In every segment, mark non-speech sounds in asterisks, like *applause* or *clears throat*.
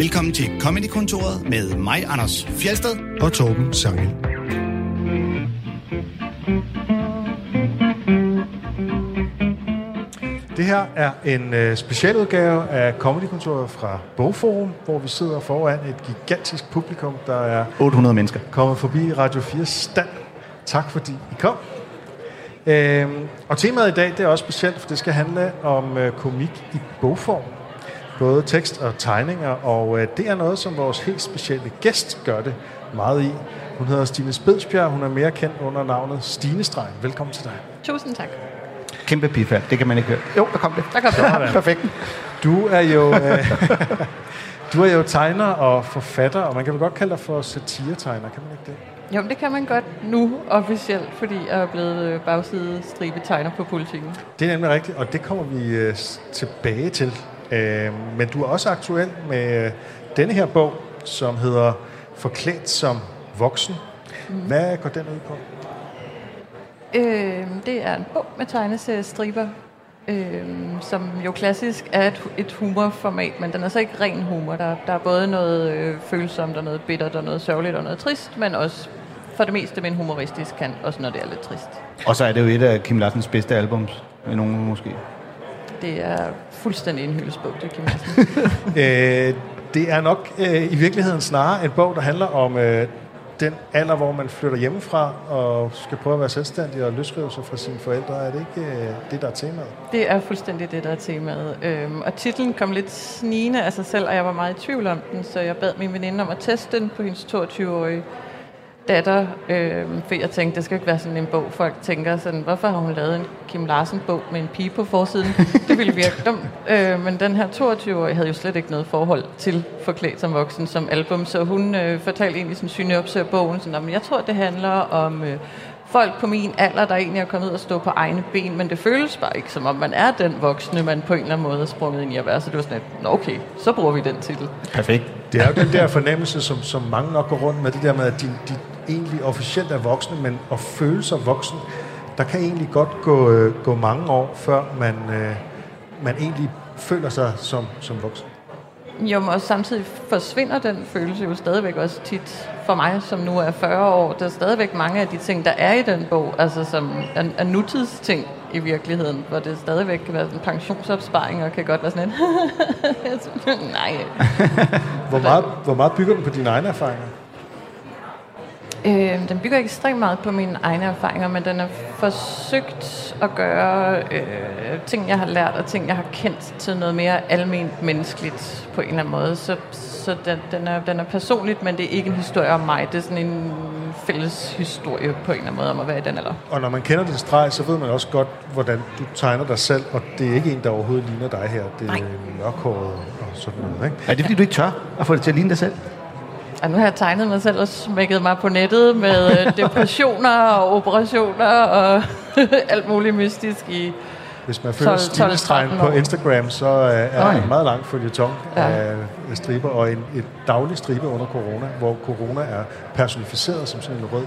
Velkommen til Comedy-kontoret med mig, Anders Fjelsted og Torben Sangel. Det her er en øh, specialudgave af Comedy-kontoret fra Bogforum, hvor vi sidder foran et gigantisk publikum, der er 800 mennesker. kommet forbi Radio 4 stand. Tak fordi I kom. Øhm, og temaet i dag det er også specielt, for det skal handle om øh, komik i bogform. Både tekst og tegninger, og øh, det er noget, som vores helt specielle gæst gør det meget i. Hun hedder Stine Spidsbjerg, hun er mere kendt under navnet Stine Streng. Velkommen til dig. Tusind tak. Kæmpe bifald. Det kan man ikke høre. Jo, der kom det. Der kom det. Perfekt. Du er jo, øh, *laughs* du er jo tegner og forfatter, og man kan vel godt kalde dig for satiretegner, kan man ikke det? Jo, det kan man godt nu officielt, fordi jeg er blevet øh, bagside stribe tegner på politikken. Det er nemlig rigtigt, og det kommer vi øh, tilbage til. Øh, men du er også aktuel med øh, denne her bog, som hedder Forklædt som voksen. Hvad går den ud på? Øh, det er en bog med tegneseriestriber, øh, som jo klassisk er et, et humorformat, men den er så ikke ren humor. Der, der er både noget øh, følsomt og noget bittert og noget sørgeligt og noget trist, men også for det meste med en humoristisk kant, også når det er lidt trist. Og så er det jo et af Kim Larsens bedste albums. Med nogen måske. Det er fuldstændig en hyldesbog, det kan man sige. Øh, det er nok øh, i virkeligheden snarere en bog, der handler om øh, den alder, hvor man flytter hjemmefra og skal prøve at være selvstændig og løsrive sig fra sine forældre. Er det ikke øh, det, der er temaet? Det er fuldstændig det, der er temaet. Øhm, og titlen kom lidt snigende af sig selv, og jeg var meget i tvivl om den, så jeg bad min veninde om at teste den på hendes 22-årige datter, øhm, for jeg tænkte, det skal ikke være sådan en bog, folk tænker sådan, hvorfor har hun lavet en Kim Larsen-bog med en pige på forsiden? *laughs* Det ville virke dumt. Øh, men den her 22-årige havde jo slet ikke noget forhold til Forklædt som voksen som album, så hun øh, fortalte egentlig sådan synopsis af bogen, sådan, "Nå, men jeg tror, det handler om øh, folk på min alder, der egentlig er kommet ud og stå på egne ben, men det føles bare ikke, som om man er den voksne, man på en eller anden måde er sprunget ind i at være. Så det var sådan, at, "Nå, okay, så bruger vi den titel. Perfekt. Det er jo den der fornemmelse, som, som mange nok går rundt med, det der med, at de, de egentlig officielt er voksne, men at føle sig voksen, der kan egentlig godt gå, øh, gå mange år, før man, øh, man egentlig føler sig som, som voksen. Jo, men også samtidig forsvinder den følelse jo stadigvæk også tit for mig, som nu er 40 år. Der er stadigvæk mange af de ting, der er i den bog, altså som er, er nutidsting i virkeligheden, hvor det stadigvæk kan være en pensionsopsparing, og kan godt være sådan *laughs* en, *laughs* nej. Hvor meget, hvor meget bygger du på dine egne erfaringer? Øh, den bygger ekstremt meget på mine egne erfaringer, men den er forsøgt at gøre øh, ting, jeg har lært, og ting, jeg har kendt, til noget mere alment menneskeligt på en eller anden måde. Så, så den, den, er, den er personligt, men det er ikke en historie om mig. Det er sådan en fælles historie på en eller anden måde om at være i den alder. Og når man kender din streg, så ved man også godt, hvordan du tegner dig selv, og det er ikke en, der overhovedet ligner dig her. Det er mørkhåret og sådan noget, ikke? Er det fordi, du ikke tør at få det til at ligne dig selv? Og nu har jeg tegnet mig selv og smækket mig på nettet med øh, *laughs* depressioner og operationer og *laughs* alt muligt mystisk i Hvis man følger 12, 12, stilestregen 13 på. Instagram, så øh, er der en meget lang følgetong Ja. af striber, og en, et daglig stribe under corona, hvor corona er personificeret som sådan en rød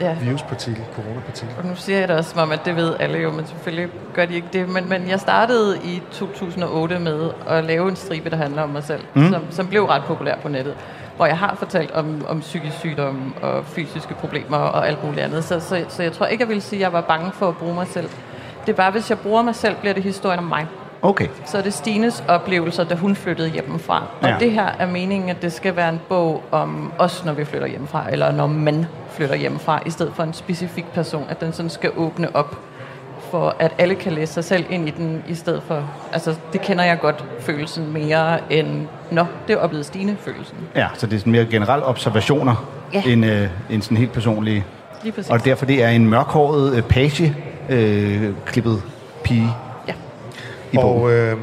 Ja. viruspartikel, coronapartikel. Og nu siger jeg det også, som om, at det ved alle jo, men selvfølgelig gør de ikke det. Men, men jeg startede i 2008 med at lave en stribe, der handler om mig selv, mm. som, som blev ret populær på nettet. Hvor jeg har fortalt om, om psykisk sygdom og fysiske problemer og alt muligt andet. Så, så, så jeg tror ikke, jeg vil sige, at jeg var bange for at bruge mig selv. Det er bare, hvis jeg bruger mig selv, bliver det historien om mig. Okay. Så er det Stines oplevelser, da hun flyttede hjemmefra. Og Ja. det her er meningen, at det skal være en bog om os, når vi flytter hjemmefra, eller når man flytter hjemmefra, i stedet for en specifik person, at den sådan skal åbne op for at alle kan læse sig selv ind i den, i stedet for, altså det kender jeg godt, følelsen mere end, nå, det oplevede Stine følelsen. Ja, så det er sådan mere generelle observationer, Ja. end, øh, end sådan helt personlige. Lige præcis. Og derfor det er en mørkhåret, øh, page øh, klippet pige Ja. i bogen. Og, øh,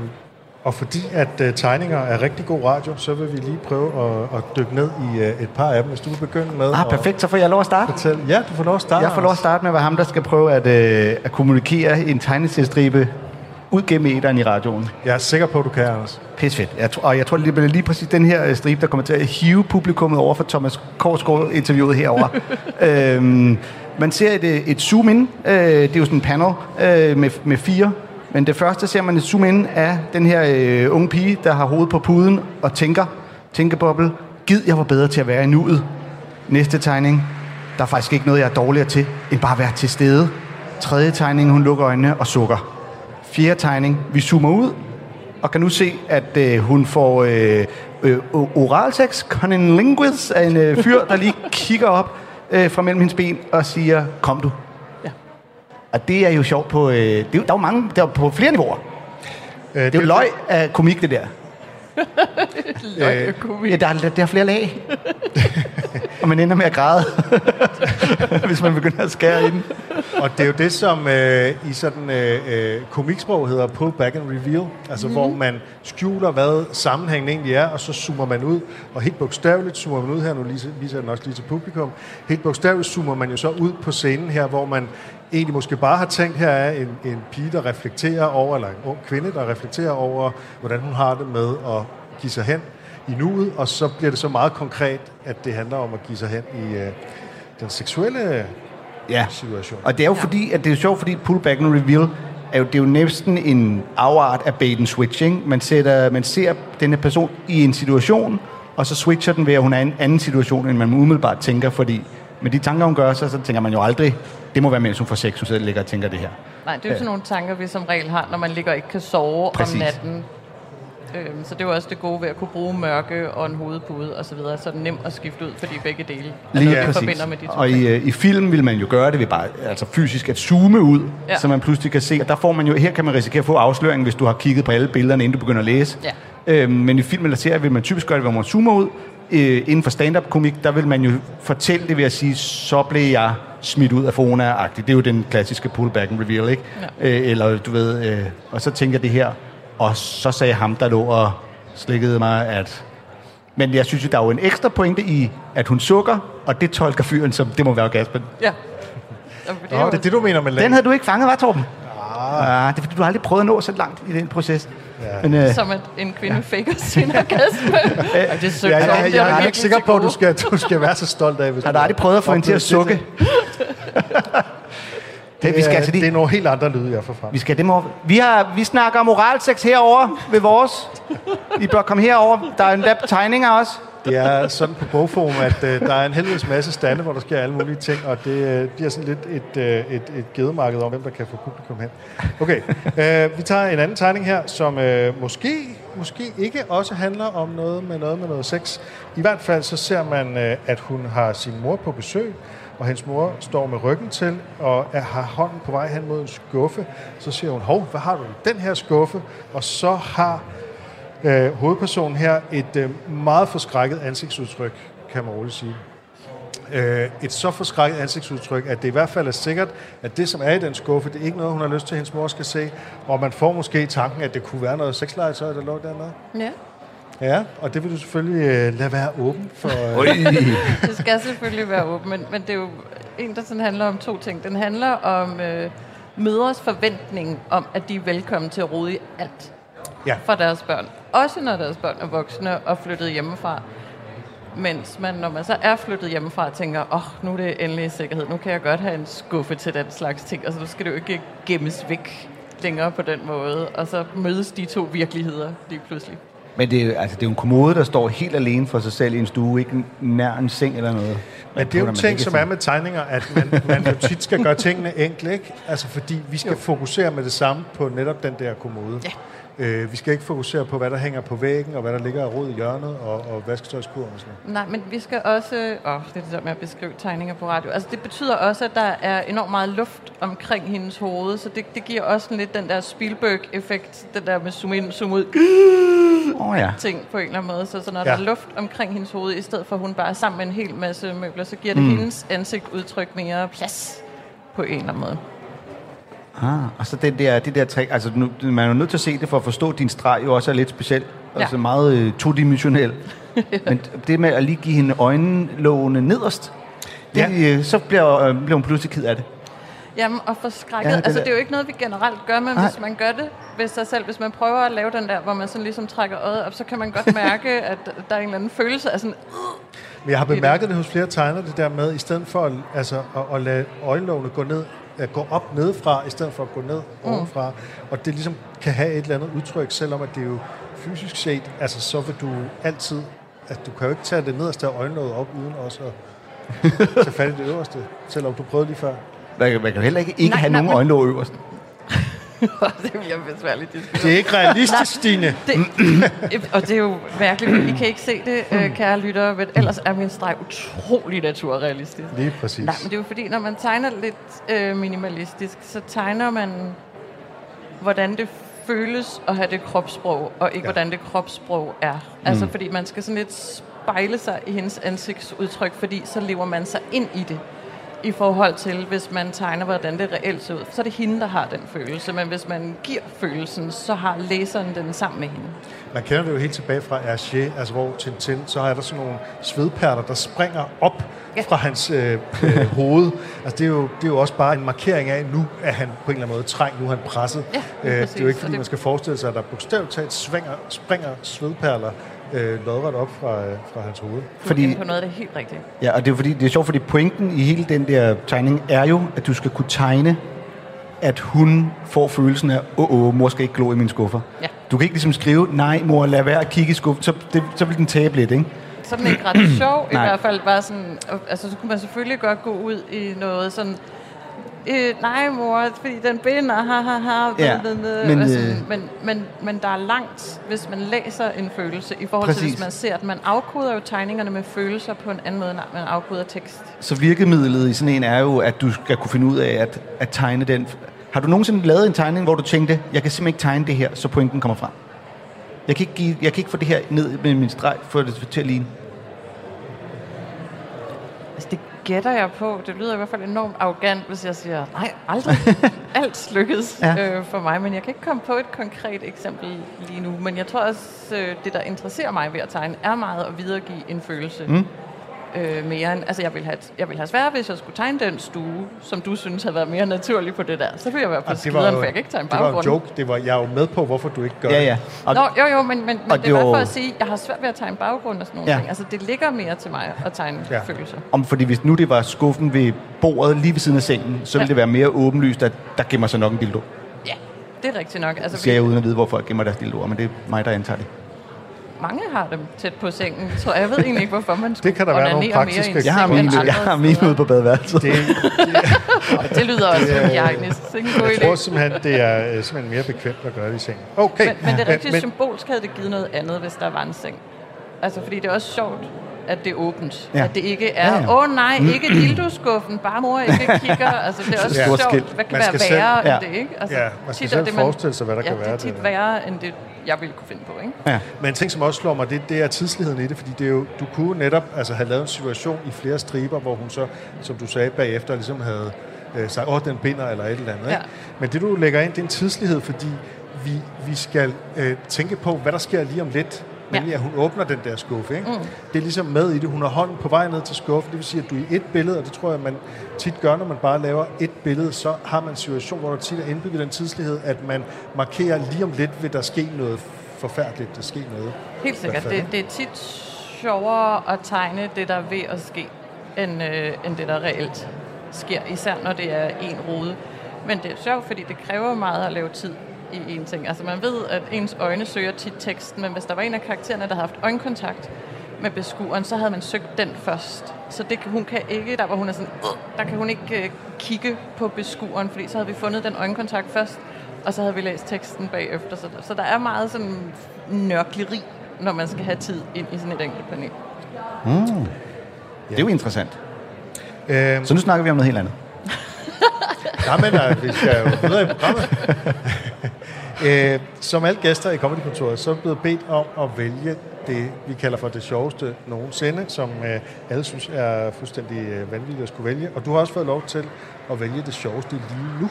og fordi at øh, tegninger er rigtig god radio, så vil vi lige prøve at, at dykke ned i øh, et par af dem, hvis du vil begynde med Ah, perfekt. Så får jeg lov at starte. fortælle. Ja, du får lov at starte. Jeg får lov at starte med at være ham, der skal prøve at, øh, at kommunikere en tegneseriestribe ud gennem æderen i radioen. Jeg er sikker på, at du kan, Anders. Pisfedt. Jeg tror, og jeg tror, det bliver lige præcis den her øh, stribe, der kommer til at hive publikummet over for Thomas Korsgaard-interviewet herover. *laughs* øhm, man ser et, øh, et zoom-in. Øh, det er jo sådan en panel øh, med, med fire. Men det første ser man et zoom ind af den her øh, unge pige, der har hovedet på puden og tænker Tænkeboble. Gid, jeg var bedre til at være i nuet. Næste tegning. Der er faktisk ikke noget, jeg er dårligere til, end bare at være til stede. Tredje tegning, hun lukker øjnene og sukker. Fjerde tegning, vi zoomer ud, og kan nu se, at øh, hun får øh, øh, oralsex, cunnilingus, af en øh, fyr, der lige kigger op øh, fra mellem hendes ben og siger, kom du. Og det er jo sjovt på, øh, det er, der er jo mange, der er på flere niveauer. Øh, Det er jo løg af komik, det der. *laughs* Løgkomik. Ja, der er, der er flere lag. *laughs* og man ender med at græde, *laughs* hvis man begynder at skære i den. Og det er jo det, som øh, i sådan øh, øh, komiksprog hedder pull back and reveal. Altså mm. hvor man skjuler, hvad sammenhængen egentlig er, og så zoomer man ud. Og helt bogstaveligt zoomer man ud her, nu viser viser jeg den også lige til publikum. Helt bogstaveligt zoomer man jo så ud på scenen her, hvor man egentlig måske bare har tænkt, her er en, en pige, der reflekterer over, eller en ung kvinde, der reflekterer over, hvordan hun har det med at give sig hen i nuet, og så bliver det så meget konkret, at det handler om at give sig hen i øh, den seksuelle Ja. situation. Og det er jo fordi, at det er sjovt, fordi pull back and reveal er jo, det er jo næsten en afart af bait and switching. Man, sætter, man ser denne person i en situation, og så switcher den ved, at hun er i en anden situation, end man umiddelbart tænker, fordi med de tanker, hun gør sig, så tænker man jo aldrig, det må være, mens hun får sex, hun sidder og ligger og tænker det her. Nej, det er jo sådan nogle tanker, vi som regel har, når man ligger og ikke kan sove Præcis. om natten. Øhm, så det er jo også det gode ved at kunne bruge mørke og en hovedpude og så videre, så er det nemt at skifte ud, fordi begge dele er Lige noget, vi præcis. forbinder med de to Og ting. i, øh, i film vil man jo gøre det ved bare altså fysisk at zoome ud, ja. Ja. så man pludselig kan se, og der får man jo, her kan man risikere at få afsløring, hvis du har kigget på alle billederne, inden du begynder at læse. Ja. Øhm, men i film eller serie vil man typisk gøre det, hvor man zoomer ud. Øh, inden for stand-up-komik, der vil man jo fortælle det ved at sige, så blev jeg smidt ud af Fona-agtigt. Det er jo den klassiske pull-back and reveal, ikke? Ja. Øh, eller du ved, øh, og så tænker jeg det her, og så sagde ham, der lå og slikkede mig, at men jeg synes jo, der er jo en ekstra pointe i, at hun sukker, og det tolker fyren som, det må være orgasmen. Ja. Og det er Nå, det er det, du mener med Den havde du ikke fanget, var Torben? Ah. det er fordi, du har aldrig prøvet at nå så langt i den proces. Ja. Men, øh, som at en kvinde ja. faker sin *laughs* orgasme. Ej, det er. Ja, ja, ja, jeg du er ikke sikker på, at du skal, du skal være så stolt af, hvis har du du aldrig prøvet at få hende til at sukke? *laughs* Det, vi skal altså det er nogle helt andre lyde, jeg får frem. vi skal dem over. Vi, har, vi snakker om oralsex herover ved vores. I bør komme herover. Der er endda tegninger også. Det er sådan på bogforum, at øh, der er en helvedes masse stande, hvor der sker alle mulige ting, og det øh, bliver sådan lidt et, øh, et, et gedemarked om, hvem der kan få publikum hen. Okay, øh, vi tager en anden tegning her, som øh, måske, måske ikke også handler om noget med noget med noget sex. I hvert fald så ser man, øh, at hun har sin mor på besøg, og hendes mor står med ryggen til og er, har hånden på vej hen mod en skuffe. Så siger hun, hov, hvad har du i den her skuffe? Og så har øh, hovedpersonen her et øh, meget forskrækket ansigtsudtryk, kan man roligt sige. Øh, et så forskrækket ansigtsudtryk, at det i hvert fald er sikkert, at det, som er i den skuffe, det er ikke noget, hun har lyst til, at hendes mor skal se. Og man får måske tanken, at det kunne være noget sexlegetøj, der lå dernede. Ja. Ja, og det vil du selvfølgelig øh, lade være åben for. Øh, *laughs* Det skal selvfølgelig være åbent, men, men det er jo en, der sådan handler om to ting. Den handler om øh, mødres forventning om, at de er velkommen til at rode i alt ja. for deres børn. Også når deres børn er voksne og flyttet hjemmefra. Mens man, når man så er flyttet hjemmefra, tænker, åh, oh, nu er det endelig i sikkerhed. Nu kan jeg godt have en skuffe til den slags ting. Altså, nu skal det jo ikke gemmes væk længere på den måde. Og så mødes de to virkeligheder lige pludselig. Men det er, altså, det er jo en kommode, der står helt alene for sig selv i en stue, ikke nær en seng eller noget. Men det er jo en ting, som er med tegninger, at man, man jo tit skal gøre tingene enkle, ikke? Altså fordi vi skal jo. fokusere med det samme på netop den der kommode. Ja. Øh, vi skal ikke fokusere på, hvad der hænger på væggen, og hvad der ligger af rod i hjørnet, og, og vasketøjskurven og sådan noget. Nej, men vi skal også... Åh, oh, det er det der med at beskrive tegninger på radio. Altså, det betyder også, at der er enormt meget luft omkring hendes hoved, så det, det giver også lidt den der Spielberg-effekt, den der med zoom ind, zoom ud oh, ja. ting på en eller anden måde. Så, så når Ja. der er luft omkring hendes hoved, i stedet for at hun bare er sammen med en hel masse møbler, så giver det mm. hendes ansigt udtryk mere plads på en eller anden måde. Ah, og så den der, det der trick, altså nu, man er jo nødt til at se det for at forstå, at din streg jo også er lidt speciel. Ja. Ja. Altså meget øh, todimensionel. *laughs* Men det med at lige give hende øjenlågene nederst, det, ja. øh, så bliver, øh, bliver hun pludselig ked af det. Jamen, og forskrækket. Ja, det altså, det er jo ikke noget, vi generelt gør, men Nej. hvis man gør det ved sig selv, hvis man prøver at lave den der, hvor man sådan ligesom trækker øjet op, så kan man godt *laughs* mærke, at der er en eller anden følelse af sådan, Men jeg har bemærket det hos flere tegnere, det der med, i stedet for at, altså, at, at lade øjenlågene gå ned, at gå op nedefra, i stedet for at gå ned mm. ovenfra. Og det ligesom kan have et eller andet udtryk, selvom at det er jo fysisk set, altså så vil du altid at du kan jo ikke tage det nederste af øjenlåget op, uden også at *laughs* tage fat i det øverste, selvom du prøvede lige før. Man, kan- man kan jo heller ikke, ikke Nej, have nej, nogen men- øjenlåg øverst. *laughs* det bliver besværligt. Det, Det er ikke realistisk, Stine. det, og det er jo mærkeligt. I kan ikke se det, øh, kære lyttere, men ellers er min streg utrolig naturrealistisk. Lige præcis. Nej, men det er jo fordi, når man tegner lidt øh, minimalistisk, så tegner man, hvordan det føles at have det kropssprog, og ikke Ja. hvordan det kropssprog er. Altså, fordi man skal sådan lidt spejle sig i hendes ansigtsudtryk, fordi så lever man sig ind i det. I forhold til, hvis man tegner, hvordan det reelt ser ud, så er det hende, der har den følelse. Men hvis man giver følelsen, så har læseren den sammen med hende. Man kender det jo helt tilbage fra Hergé, altså hvor Tintin, så er der sådan nogle svedperler, der springer op Ja. fra hans øh, øh, *laughs* hoved. Altså det er, jo, det er jo også bare en markering af, at nu er han på en eller anden måde trængt, nu er han presset. Ja, øh, det er jo ikke, fordi det- man skal forestille sig, at der bogstaveligt talt svinger, springer svedperler øh, lodret op fra, øh, fra hans hoved. Du Fordi- er på noget det helt rigtige. Ja, og det er, fordi, det er sjovt, fordi pointen i hele den der tegning er jo, at du skal kunne tegne, at hun får følelsen af, åh, åh, mor skal ikke glo i mine skuffer. Ja. Du kan ikke ligesom skrive, nej, mor, lad være at kigge i skuffen, så, det, så vil den tabe lidt, ikke? Så er den ikke ret sjov, i *clears throat* hvert fald bare sådan, altså så kunne man selvfølgelig godt gå ud i noget sådan, øh, nej mor, fordi den binder, ha ha ha, Ja, men, men, men, øh, men, men, men der er langt, hvis man læser en følelse, i forhold til Præcis. hvis man ser, at man afkoder jo tegningerne med følelser på en anden måde, end man afkoder tekst. Så virkemidlet i sådan en er jo, at du skal kunne finde ud af at, at tegne den. Har du nogensinde lavet en tegning, hvor du tænkte, jeg kan simpelthen ikke tegne det her, så pointen kommer frem? Jeg kan ikke, give, jeg kan ikke få det her ned med min streg, for det til at ligne. Altså det gætter jeg på. Det lyder i hvert fald enormt arrogant, hvis jeg siger, nej, aldrig. *laughs* Alt lykkedes Ja. øh, for mig, men jeg kan ikke komme på et konkret eksempel lige nu. Men jeg tror også, øh, det der interesserer mig ved at tegne, er meget at videregive en følelse. Mm. Øh, mere end, altså jeg vil have, jeg vil have svært, hvis jeg skulle tegne den stue, som du synes havde været mere naturlig på det der. Så ville jeg være på Og skideren, for jeg kan ikke tegne det var en baggrunden. joke. Det var, jeg er jo med på, hvorfor du ikke gør Ja, det. ja. Og, Nå, jo, jo, men, men, men det det er bare var- for at sige, jeg har svært ved at tegne baggrund og sådan nogle Ja. ting. Altså det ligger mere til mig at tegne Ja. følelser. om, fordi hvis nu det var skuffen ved bordet lige ved siden af sengen, så ville Ja. det være mere åbenlyst, at der gemmer sig nok en dildo. Ja, det er rigtigt nok. Altså, Det siger jeg uden at vide, hvor folk gemmer deres dildoer, men det er mig, der antager det. Mange har dem tæt på sengen, så jeg ved egentlig ikke, hvorfor man skulle kan der være nogle mere praktiske- seng Jeg har mine, jeg har mine ude på badeværelset. Det, *laughs* Det lyder også hygiejnisk. Det er en god jeg tror idé. simpelthen, det er øh, simpelthen mere bekvemt at gøre det i sengen. Okay. Men, men det er rigtig men, symbolsk havde det givet noget andet, hvis der var en seng. Altså, fordi det er også sjovt, at det er åbent. Ja. Ja. At det ikke er, Ja, åh ja. oh, nej, ikke dildoskuffen, bare mor ikke *laughs* kigger. Altså, det er også Ja. sjovt. Hvad kan Man være skal værre selv- Ja. end det, ikke? Altså, Ja, man skal tit selv det, forestille sig, hvad der ja, kan være det er tit det. værre, end det, jeg ville kunne finde på, ikke? Ja. Men en ting, som også slår mig, det, det er tidsligheden i det, fordi det er jo, du kunne netop altså, have lavet en situation i flere striber, hvor hun så, som du sagde bagefter, ligesom havde øh, sagt, åh, den binder, eller et eller andet. Ja. Ikke? Men det, du lægger ind, det er en tidslighed, fordi vi, vi skal øh, tænke på, hvad der sker lige om lidt. Nemlig, Ja. at hun åbner den der skuffe. Ikke? Mm. Det er ligesom med i det. Hun har hånden på vej ned til skuffen. Det vil sige, at du i et billede, og det tror jeg, man tit gør, når man bare laver et billede, så har man en situation, hvor der tit er indbygget den tidslighed, at man markerer lige om lidt, vil der ske noget forfærdeligt, der sker noget. Helt sikkert. Det, det er tit sjovere at tegne det, der er ved at ske, end, øh, end det, der reelt sker. Især når det er en rode. Men det er sjovt, fordi det kræver meget at lave tid i en ting. Altså man ved, at ens øjne søger tit teksten, men hvis der var en af karaktererne, der havde haft øjenkontakt med beskueren, så havde man søgt den først. Så det, hun kan ikke, der hvor hun er sådan, "Ugh", der kan hun ikke øh, kigge på beskueren, fordi så havde vi fundet den øjenkontakt først, og så havde vi læst teksten bagefter. Så, så der er meget sådan nørkleri, når man skal have tid ind i sådan et enkelt panel. Det er jo interessant. Øhm, Så nu snakker vi om noget helt andet. Nej, men øh, vi skal jo videre i programmet. *laughs* øh, som alle gæster i Comedykontoret, så er vi blevet bedt om at vælge det, vi kalder for det sjoveste nogensinde, som øh, alle synes er fuldstændig øh, vanvittigt at skulle vælge. Og du har også fået lov til at vælge det sjoveste lige nu,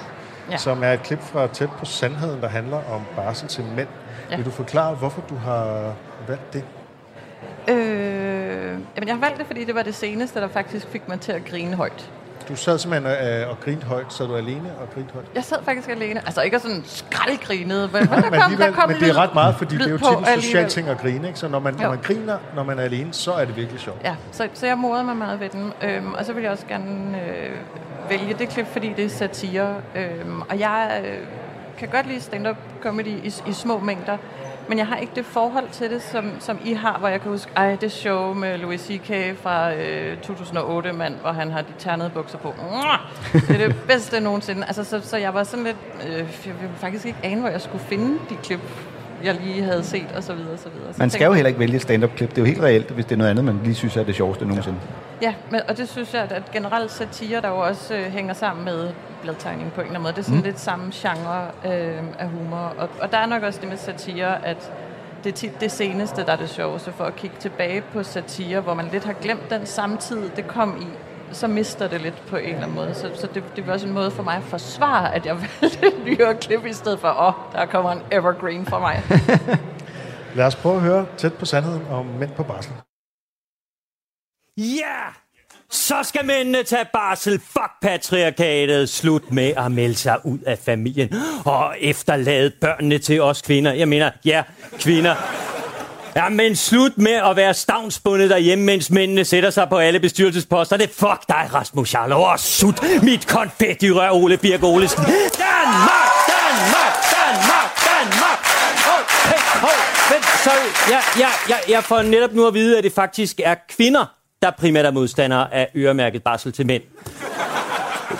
ja. Som er et klip fra Tæt på Sandheden, der handler om barsel til mænd. Ja. Vil du forklare, hvorfor du har valgt det? Øh, jamen jeg har valgt det, fordi det var det seneste, der faktisk fik mig til at grine højt. Du sad simpelthen øh, og grinte højt. Sad du alene og grinte højt? Jeg sad faktisk alene. Altså ikke sådan skraldgrinede, men, men der kom, der kom men det er ret meget, fordi det er jo tit en social ting at grine. Ikke? Så når man, når man griner, når man er alene, så er det virkelig sjovt. Ja, så, så jeg morede mig meget ved den. Øhm, og så vil jeg også gerne øh, vælge det klip, fordi det er satire. Øhm, og jeg øh, kan godt lide stand-up comedy i, i små mængder. Men jeg har ikke det forhold til det, som, som I har, hvor jeg kan huske, ej, det show med Louis C.K. fra øh, 2008, mand, hvor han har de ternede bukser på. Det er det bedste nogensinde. Altså, så, så jeg var sådan lidt, øh, jeg ville faktisk ikke ane, hvor jeg skulle finde de klip, jeg lige havde set, og så videre, og så videre. Så Man skal jo heller ikke vælge stand-up-klip. Det er jo helt reelt, hvis det er noget andet, man lige synes er det sjoveste nogensinde. Ja, men, og det synes jeg, at, at generelt satire, der jo også øh, hænger sammen med bladtegning på en eller anden måde. Det er sådan mm. lidt samme genre øh, af humor. Og, og der er nok også det med satire, at det er tit det seneste, der er det sjoveste for at kigge tilbage på satire, hvor man lidt har glemt den samtid, det kom i så mister det lidt på en eller anden måde. Så, så det, det var også en måde for mig at forsvare, at jeg *laughs* valgte et nyere klip, i stedet for, åh, oh, der kommer en evergreen for mig. *laughs* Lad os prøve at høre tæt på sandheden om mænd på barsel. Ja! Så skal mændene tage barsel. Fuck patriarkatet. Slut med at melde sig ud af familien. Og efterlade børnene til os kvinder. Jeg mener, ja, kvinder. Ja, men slut med at være stavnsbundet derhjemme, mens mændene sætter sig på alle bestyrelsesposter. Det fuck dig, Rasmus Jarlov. Og sut mit konfetti rør, Ole Birk Olesen. Danmark! Danmark! Danmark! Danmark! Okay, hold, vent, sorry. Jeg, jeg, jeg, jeg får netop nu at vide, at det faktisk er kvinder, der primært er modstandere af øremærket barsel til mænd.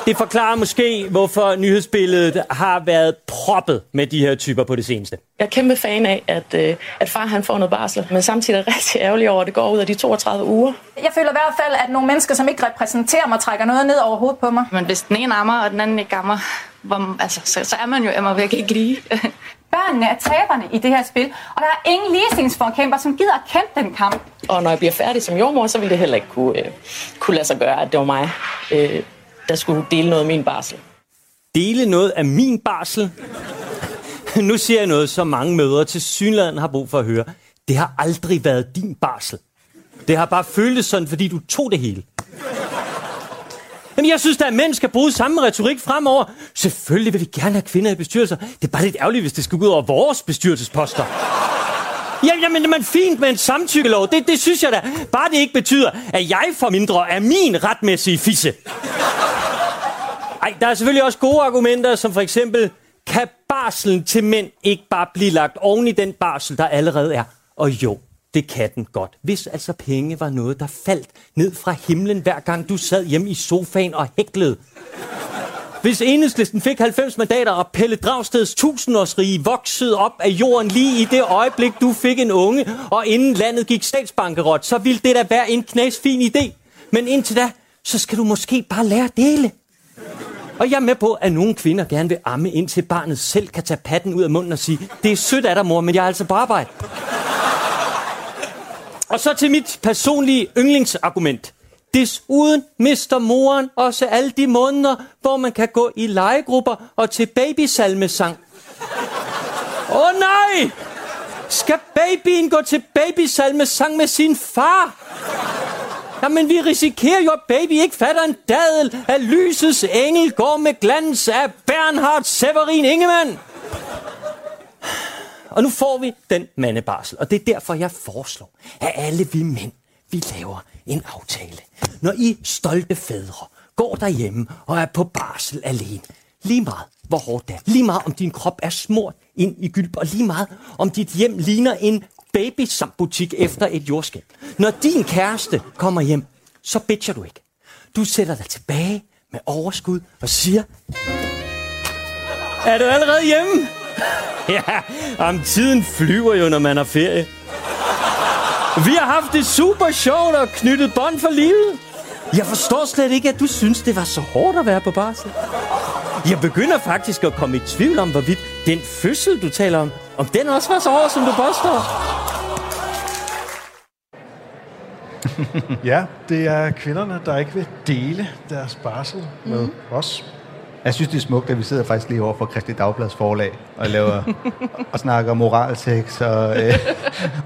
Det forklarer måske, hvorfor nyhedsbilledet har været proppet med de her typer på det seneste. Jeg er kæmpe fan af, at, øh, at far han får noget barsel, men samtidig er rigtig ærgerlig over, at det går ud af de 32 uger. Jeg føler i hvert fald, at nogle mennesker, som ikke repræsenterer mig, trækker noget ned over hovedet på mig. Men hvis den ene ammer, og den anden ikke ammer, hvor, altså, så, så er man jo Emma væk ikke lige. *laughs* Børnene er taberne i det her spil, og der er ingen ligestillingsforkæmper, som gider at kæmpe den kamp. og når jeg bliver færdig som jordmor, så vil det heller ikke kunne, øh, kunne lade sig gøre, at det var mig, øh, der skulle dele noget af min barsel. Dele noget af min barsel? Nu siger jeg noget, som mange mødre til synligheden har brug for at høre. Det har aldrig været din barsel. Det har bare føltes sådan, fordi du tog det hele. Jamen, jeg synes, at mænd skal bruge samme retorik fremover. Selvfølgelig vil vi gerne have kvinder i bestyrelser. Det er bare lidt ærgerligt, hvis det skal gå ud over vores bestyrelsesposter. Ja, jamen, men fint med en samtykkelov. Det, det synes jeg da. Bare det ikke betyder, at jeg får mindre af min retmæssige fisse. Ej, der er selvfølgelig også gode argumenter, som for eksempel, kan barselen til mænd ikke bare blive lagt oven i den barsel, der allerede er? Og jo, det kan den godt. Hvis altså penge var noget, der faldt ned fra himlen, hver gang du sad hjemme i sofaen og hæklede. Hvis enhedslisten fik 90 mandater, og Pelle Dragsteds tusindårsrige voksede op af jorden lige i det øjeblik, du fik en unge, og inden landet gik statsbankerot, så ville det da være en knasfin idé. Men indtil da, så skal du måske bare lære at dele. Og jeg er med på, at nogle kvinder gerne vil amme, indtil barnet selv kan tage patten ud af munden og sige, det er sødt af dig, mor, men jeg er altså på arbejde. Og så til mit personlige yndlingsargument. Desuden mister moren også alle de måneder, hvor man kan gå i legegrupper og til babysalmesang. Åh oh, nej! Skal babyen gå til babysalmesang med sin far? Jamen, vi risikerer jo, at baby ikke fatter en dadel, at lysets engel går med glans af Bernhard Severin Ingemann. Og nu får vi den mandebarsel, og det er derfor, jeg foreslår, at alle vi mænd, vi laver en aftale. Når I stolte fædre går derhjemme og er på barsel alene, lige meget hvor hårdt det er, lige meget om din krop er smurt ind i gylp, og lige meget om dit hjem ligner en babysambutik efter et jordskæld. Når din kæreste kommer hjem, så bitcher du ikke. Du sætter dig tilbage med overskud og siger, er du allerede hjemme? *laughs* Ja, om tiden flyver jo, når man har ferie. Vi har haft det super sjovt og knyttet bånd for livet. Jeg forstår slet ikke, at du synes, det var så hårdt at være på barsel. Jeg begynder faktisk at komme i tvivl om, hvorvidt den fødsel, du taler om, om den også var så hård, som du påstår. Ja, det er kvinderne, der ikke vil dele deres barsel med Mhm. os. Jeg synes, det er smukt, at vi sidder faktisk lige over for Christi Dagblads forlag og laver *laughs* og snakker moralsex og, øh,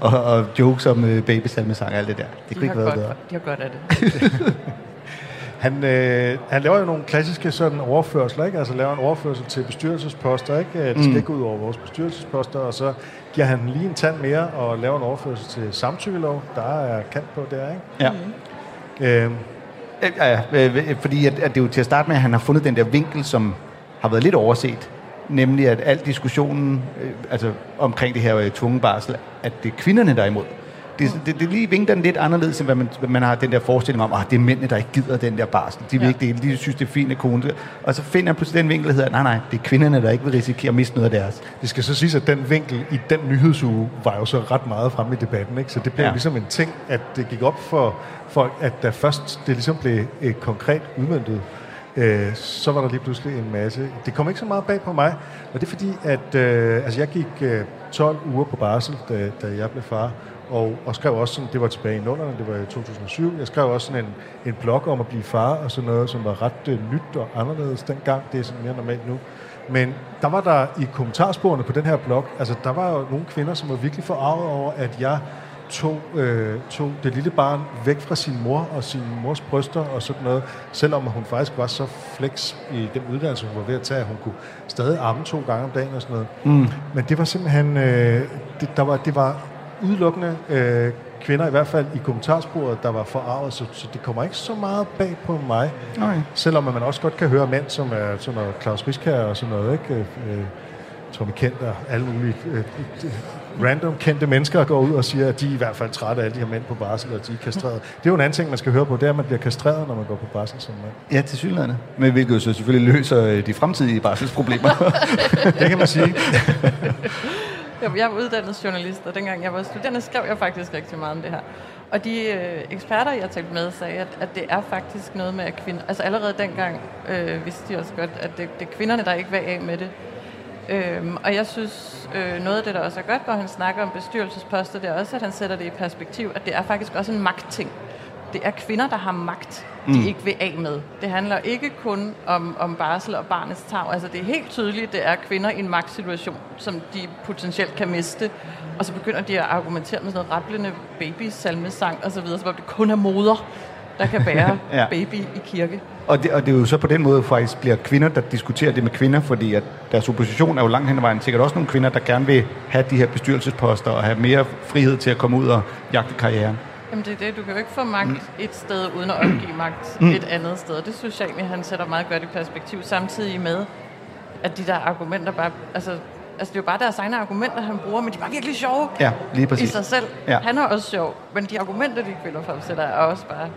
og, og jokes om øh, babysalmesang og alt det der. Det kunne De ikke være godt, bedre. de har godt af det. *laughs* Han, øh, han laver jo nogle klassiske sådan overførsler, ikke? Altså laver en overførsel til bestyrelsesposter, ikke? Det skal Mm. ikke ud over vores bestyrelsesposter, og så giver han lige en tand mere og laver en overførsel til samtykkelov. Der er kant på der, ikke? Ja. Øhm, Ja, ja, øh, øh, fordi at, at det er jo til at starte med, at han har fundet den der vinkel, som har været lidt overset nemlig at al diskussionen øh, altså omkring det her øh, tvungen barsel, at det er kvinderne, der er imod. Det, det, det lige vinker den lidt anderledes, end hvad man, man har den der forestilling om, at det er mændene, der ikke gider den der barsel. De vil Ja. ikke det, de synes, det er fint at kone. Og så finder jeg pludselig den vinkel, der hedder, nej, nej, det er kvinderne, der ikke vil risikere at miste noget af deres. Det skal så siges, at den vinkel i den nyhedsuge var jo så ret meget fremme i debatten. Ikke? Så det blev Ja. ja. ligesom en ting, at det gik op for folk, at da først det ligesom blev øh, konkret udmyndtet, øh, så var der lige pludselig en masse. Det kom ikke så meget bag på mig, og det er fordi, at øh, altså jeg gik øh, 12 uger på barsel, da, da jeg blev far, og, og skrev også sådan, det var tilbage i nullerne, det var i 2007, jeg skrev også sådan en, en blog om at blive far, og sådan noget, som var ret øh, nyt og anderledes dengang, det er sådan mere normalt nu. Men der var der i kommentarsporene på den her blog, altså der var jo nogle kvinder, som var virkelig forarvet over, at jeg tog, øh, tog det lille barn væk fra sin mor og sin mors bryster og sådan noget, selvom hun faktisk var så flex i den uddannelse, hun var ved at tage, at hun kunne stadig amme to gange om dagen og sådan noget. Mm. Men det var simpelthen, øh, det, der var, det var udelukkende øh, kvinder, i hvert fald i kommentarsporet, der var forarvet, så, så det kommer ikke så meget bag på mig. Nej. Selvom man også godt kan høre mænd, som er sådan noget Claus Riskær og sådan noget, ikke? Øh, Tommy Kent og alle mulige øh, øh, random kendte mennesker går ud og siger, at de er i hvert fald trætte af alle de her mænd på barsel, og de er kastreret. Det er jo en anden ting, man skal høre på, det er, at man bliver kastreret, når man går på barsel som mand. Ja, til synligheden. Men hvilket jo så selvfølgelig løser øh, de fremtidige barselsproblemer. *laughs* Det kan man sige. *laughs* Jeg, jeg er uddannet journalist, og dengang jeg var studerende, skrev jeg faktisk rigtig meget om det her. Og de øh, eksperter, jeg talte med, sagde, at, at det er faktisk noget med, at kvinder... Altså allerede dengang øh, vidste de også godt, at det, det er kvinderne, der ikke var af med det. Øhm, og jeg synes, øh, noget af det, der også er godt, når han snakker om bestyrelsesposter, det er også, at han sætter det i perspektiv, at det er faktisk også en magtting. Det er kvinder, der har magt, de mm. ikke vil af med. Det handler ikke kun om, om barsel og barnets tag. Altså det er helt tydeligt, det er kvinder i en magtsituation, som de potentielt kan miste. Og så begynder de at argumentere med sådan noget rablende baby-salmesang og så videre, som om det kun er moder, der kan bære *laughs* ja. baby i kirke. Og det, og det er jo så på den måde faktisk bliver kvinder, der diskuterer det med kvinder, fordi at deres opposition er jo langt hen ad vejen sikkert også nogle kvinder, der gerne vil have de her bestyrelsesposter og have mere frihed til at komme ud og jagte karrieren. Jamen det er det, du kan jo ikke få magt et sted, uden at opgive magt et andet sted. Det synes jeg egentlig, han sætter meget godt i perspektiv, samtidig med, at de der argumenter bare... Altså, altså det er jo bare deres egne argumenter, han bruger, men de er bare virkelig sjove Ja, lige i præcis. sig selv. Ja. Han er også sjov, men de argumenter, de kvinder fremsætter, er også bare...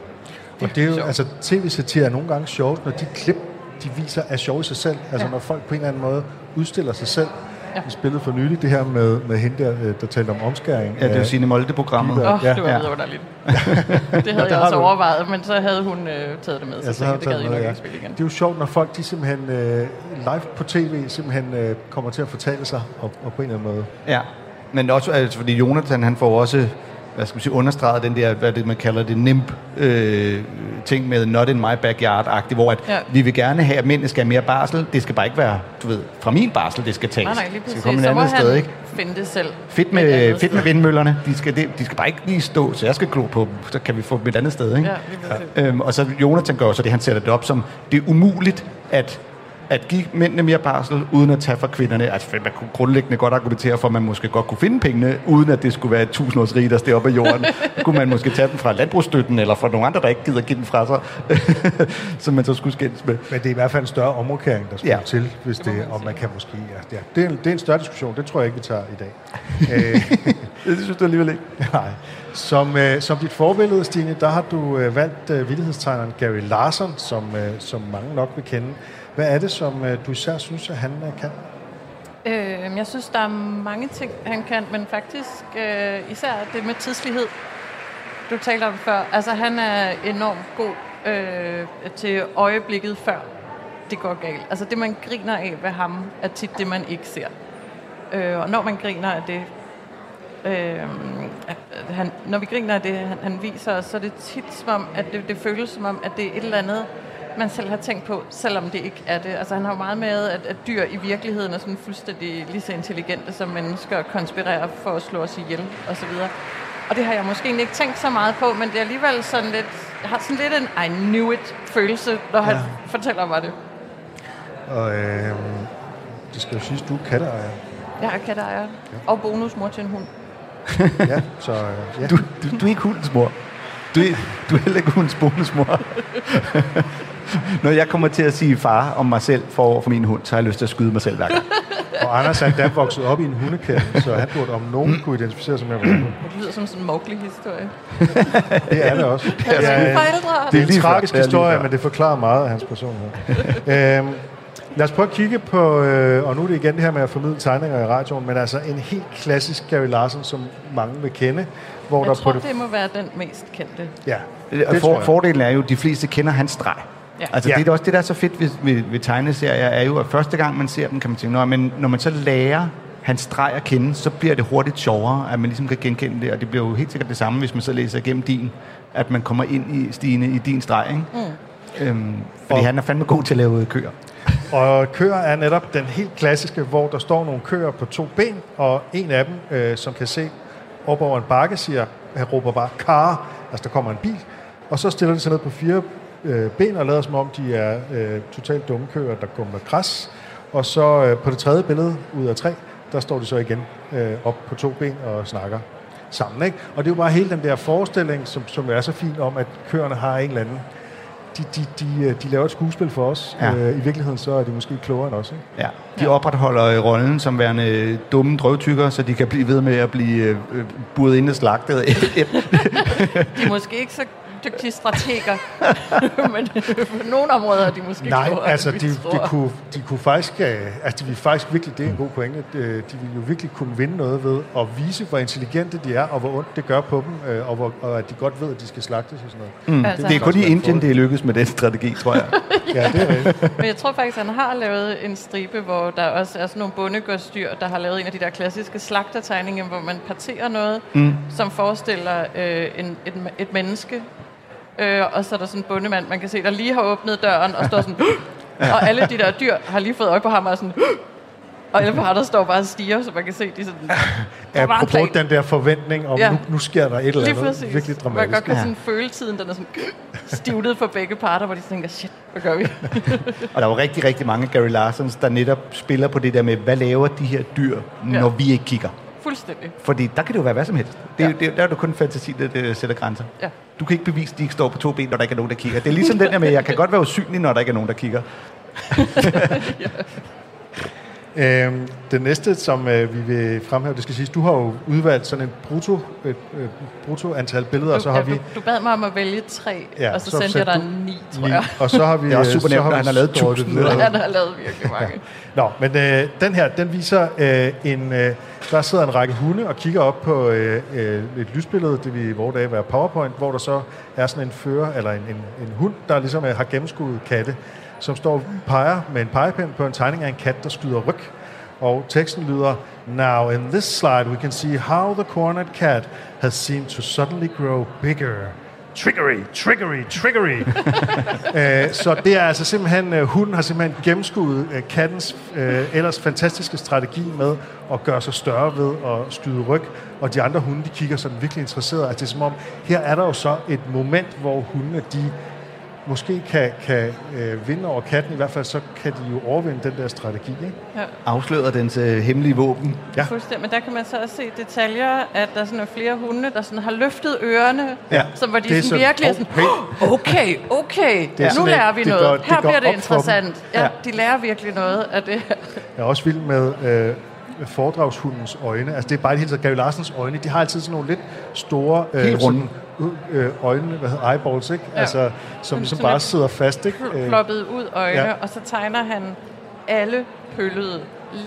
Og det er jo, sjovt. altså tv-satire er nogle gange sjovt, når de klip, de viser, er sjove i sig selv. Altså Ja. når folk på en eller anden måde udstiller sig selv. Ja. Vi spillede for nylig det her med, med hende der, øh, der talte om omskæring. Ja, det er jo Signe Molde-programmet. Ja. Åh, oh, Ja. det var Ja. vidunderligt. *laughs* det havde jeg har også du. overvejet, men så havde hun øh, taget det med, så, Ja, så tænkte, jeg jeg, det gad jeg med, nok ja. ikke spille igen. Det er jo sjovt, når folk de simpelthen øh, live på tv simpelthen øh, kommer til at fortælle sig, og, og på en eller anden måde. Ja, men også altså, fordi Jonathan, han får også hvad skal man sige, understreget den der, hvad det, man kalder det, NIMP øh, ting med not in my backyard-agtigt, hvor at Ja. vi vil gerne have, at mændene skal have mere barsel. Det skal bare ikke være, du ved, fra min barsel, det skal tages. Nej, nej, lige det skal komme et andet sted, ikke? finde det selv. Fedt med, fedt med vindmøllerne. De skal, det, de skal bare ikke lige stå, så jeg skal glo på dem. Så kan vi få dem et andet sted, ikke? Ja, lige præcis. Øhm, og så Jonathan gør så det, han sætter det op som, det er umuligt at at give mændene mere barsel, uden at tage fra kvinderne. Altså, man kunne grundlæggende godt argumentere for, at man måske godt kunne finde pengene, uden at det skulle være et tusindårsrige, der steg op af jorden. Kunne man måske tage dem fra landbrugsstøtten, eller fra nogle andre, der ikke gider give den fra sig, *laughs* som man så skulle skændes med. Men det er i hvert fald en større omrokering, der skal Ja. til, hvis det, man og man kan måske... Ja, ja. Det, er en, det er en større diskussion, det tror jeg ikke, vi tager i dag. *laughs* øh, Det synes du alligevel ikke. *laughs* nej. Som, øh, som dit forbillede, Stine, der har du øh, valgt øh, vittighedstegneren Gary Larson, som, øh, som mange nok vil kende. Hvad er det, som øh, du især synes, at han øh, kan? Øh, jeg synes, der er mange ting, han kan, men faktisk øh, især det med tidslighed. Du talte om før. Altså, han er enormt god øh, til øjeblikket før det går galt. Altså, det, man griner af ved ham, er tit det, man ikke ser. Øh, og når man griner af det, øh, han, når vi griner af det, han, han viser os, så er det tit som om, at det, det føles som om, at det er et eller andet, man selv har tænkt på, selvom det ikke er det. Altså han har jo meget med, at, at dyr i virkeligheden er sådan fuldstændig lige så intelligente som mennesker, og konspirerer for at slå os ihjel osv. Og det har jeg måske ikke tænkt så meget på, men det er alligevel sådan lidt, jeg har sådan lidt en I knew it følelse, når han Ja. fortæller mig det. Og øh, det skal jo siges, du er katteejer. Jeg er katteejer ja. og bonusmor til en hund. *laughs* Ja, så øh, ja. Du, du, du er ikke hundens mor. Du er, du er heller ikke hundens bonusmor. *laughs* Når jeg kommer til at sige far om mig selv for, for min hund, så har jeg lyst til at skyde mig selv hver gang. Og Anders er endda vokset op i en hundekælde, så han burde om nogen kunne identificere sig med hund. Det lyder som sådan en Mowgli-historie. *laughs* Det er det også. Forældre og det er en tragisk Det er lige historie, før. men det forklarer meget af hans personlighed. øhm, lad os prøve at kigge på, øh, og nu er det igen det her med at formidle tegninger i radioen, men altså en helt klassisk Gary Larson, som mange vil kende, hvor Jeg der tror, på det... det må være den mest kendte. Ja, Det det tror For, jeg. fordelen er jo, at de fleste kender hans streg. Ja. Altså, Ja. det er også det, der er så fedt ved, ved, ved tegneserier, er jo, at første gang man ser dem, kan man tænke, når man, når man så lærer hans streg at kende, så bliver det hurtigt sjovere, at man ligesom kan genkende det, og det bliver jo helt sikkert det samme, hvis man så læser igennem din, at man kommer ind i Stine i din streg, ikke? Mm. Øhm, fordi Og- han er fandme god til at lave køer. Og køer er netop den helt klassiske, hvor der står nogle køer på to ben, og en af dem, øh, som kan se op over en bakke, siger, han råber bare, kar, altså der kommer en bil, og så stiller de sig ned på fire øh, ben og lader som om, de er øh, totalt dumme køer, der går med græs. Og så øh, på det tredje billede ud af tre, der står de så igen øh, op på to ben og snakker sammen. Ikke? Og det er jo bare hele den der forestilling, som, som er så fin om, at køerne har en eller anden de, de, de, øh, de laver et skuespil for os. Ja. Øh, I virkeligheden så er de måske klogere end os. Ikke? Ja. De opretholder øh, rollen som værende dumme drøvtykker, så de kan blive ved med at blive øh, øh, buret ind og slagtet. De er måske ikke så dygtige strateger, *laughs* men på nogle områder er de måske Nej, klogere, altså de, de, kunne, de kunne faktisk, øh, altså de ville faktisk virkelig, det er en god pointe, de, de ville jo virkelig kunne vinde noget ved at vise, hvor intelligente de er, og hvor ondt det gør på dem, øh, og, hvor, og at de godt ved, at de skal slagtes og sådan noget. Mm. Altså, det er kun i Indien, det er lykkedes med den strategi, tror jeg. *laughs* Ja, det er rigtigt. Men jeg tror faktisk, han har lavet en stribe, hvor der også er sådan nogle bondegårdsdyr, der har lavet en af de der klassiske slagtertegninger, hvor man parterer noget, mm. som forestiller øh, en, et, et menneske. Øh, og så er der sådan en bondemand, man kan se, der lige har åbnet døren og står sådan... og alle de der dyr har lige fået øje på ham og sådan... og der står bare og stiger, så man kan se, de sådan... Var Apropos plan. den der forventning om, Ja. ja. nu, nu sker der et eller andet præcis. virkelig Man kan dramatisk. godt kan sådan føle tiden, den er sådan stivnet for begge parter, hvor de tænker, shit, hvad gør vi? *laughs* Og der er jo rigtig, rigtig mange Gary Larsons, der netop spiller på det der med, hvad laver de her dyr, Ja. når vi ikke kigger? Fuldstændig. Fordi der kan det jo være hvad som helst. Det, ja. det, der er det kun fantasi, der, der sætter grænser. Ja. Du kan ikke bevise, at de ikke står på to ben, når der ikke er nogen, der kigger. Det er ligesom den der med, at jeg kan godt være usynlig, når der ikke er nogen, der kigger. *laughs* Øhm, det næste, som øh, vi vil fremhæve, det skal siges, du har jo udvalgt sådan en brutto, et, øh, brutto antal billeder, og så har du, vi... du, du bad mig om at vælge tre, ja, og så, så sendte jeg dig du ni, tror ni, jeg. Og så har vi... Det er også øh, super nemt, når vi han har lavet skåret det 1000 videre. Han har lavet virkelig mange. *laughs* Nå, men øh, den her, den viser øh, en... Øh, der sidder en række hunde og kigger op på øh, øh, et lysbillede, det vil i vores dage være PowerPoint, hvor der så er sådan en fører, eller en, en, en hund, der ligesom øh, har gennemskuddet katte, som står peger med en pegepind på en tegning af en kat, der skyder ryg. Og teksten lyder, Now in this slide we can see how the cornered cat has seemed to suddenly grow bigger. Triggery, triggery, triggery. *laughs* Øh, så det er altså simpelthen, øh, hunden har simpelthen gennemskuddet øh, kattens øh, ellers fantastiske strategi med at gøre sig større ved at skyde ryg, og de andre hunde, de kigger sådan virkelig interesserede. Altså det er som om, her er der jo så et moment, hvor hundene, de måske kan, kan øh, vinde over katten, i hvert fald så kan de jo overvinde den der strategi. Ikke? Ja, Afslører dens øh, hemmelige våben. Ja. fuldstændig. Men der kan man så også se detaljer, at der sådan er flere hunde, der sådan har løftet ørerne, Ja, som hvor de det er sådan så- virkelig er Hov, sådan, okay, okay, Det er nu sådan lærer vi det noget. går- det Her går bliver det interessant. Ja, Ja. de lærer virkelig noget af det her. Jeg er også vild med øh, foredragshundens øjne. Altså det er bare det hele taget. Gary Larsens øjne, de har altid sådan nogle lidt store Helt runde. sådan, øh, øjne, hvad hedder eyeballs, ikke? Ja. Altså, som sådan bare sidder fast, ikke? Øh, Ploppet ud øjne, Ja. og så tegner han alle pøllede.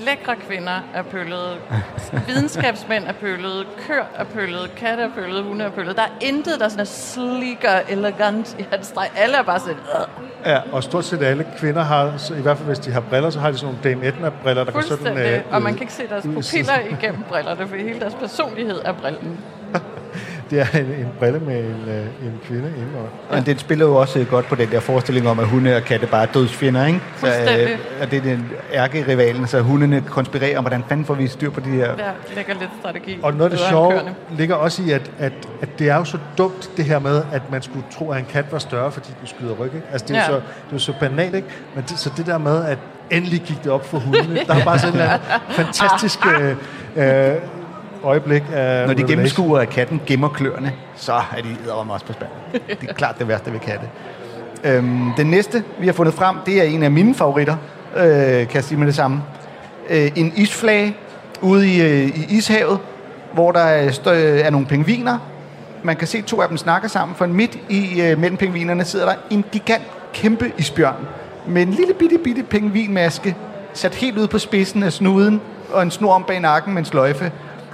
Lækre kvinder er pøllede, videnskabsmænd er pøllede, køer er pøllede, katte er pøllede, hunde er pøllede. Der er intet, der sådan er sleek og elegant i hans streg. Alle er bare sådan, øh, Ja, og stort set alle kvinder har, så i hvert fald hvis de har briller, så har de sådan nogle Dame Edna-briller, der går sådan... øh, og man kan ikke se deres pupiller igennem brillerne, for hele deres personlighed er brillen. Det er en, en brille med en, øh, en kvinde indenunder. Men det spiller jo også godt på den der forestilling om, at hunde og katte bare er dødsfjender, ikke? Så, øh, og det er den ærkerivalen, så hundene konspirerer om, hvordan fanden får vi styr på de her... Der ligger lidt strategi. Og noget af det sjove ligger også i, at, at, at det er jo så dumt, det her med, at man skulle tro, at en kat var større, fordi den skyder ryg. Ikke? Altså, det er, Ja. jo så, det er jo så banalt, ikke? Men det, så det der med, at endelig gik det op for hundene, der er bare sådan en *laughs* eller anden fantastisk øh, øh, øjeblik af Når de gennemskuer, at katten gemmer kløerne, så er de eddermame også på spand. Det er klart det værste ved katte. Øhm, den næste, vi har fundet frem, det er en af mine favoritter, øh, kan jeg sige med det samme. Øh, en isflage ude i, øh, i ishavet, hvor der er, stø- er nogle pingviner. Man kan se to af dem snakke sammen, for midt i øh, mellem pingvinerne sidder der en gigant kæmpe isbjørn med en lille bitte bitte pingvinmaske sat helt ud på spidsen af snuden og en snor om bag nakken med en sløjfe.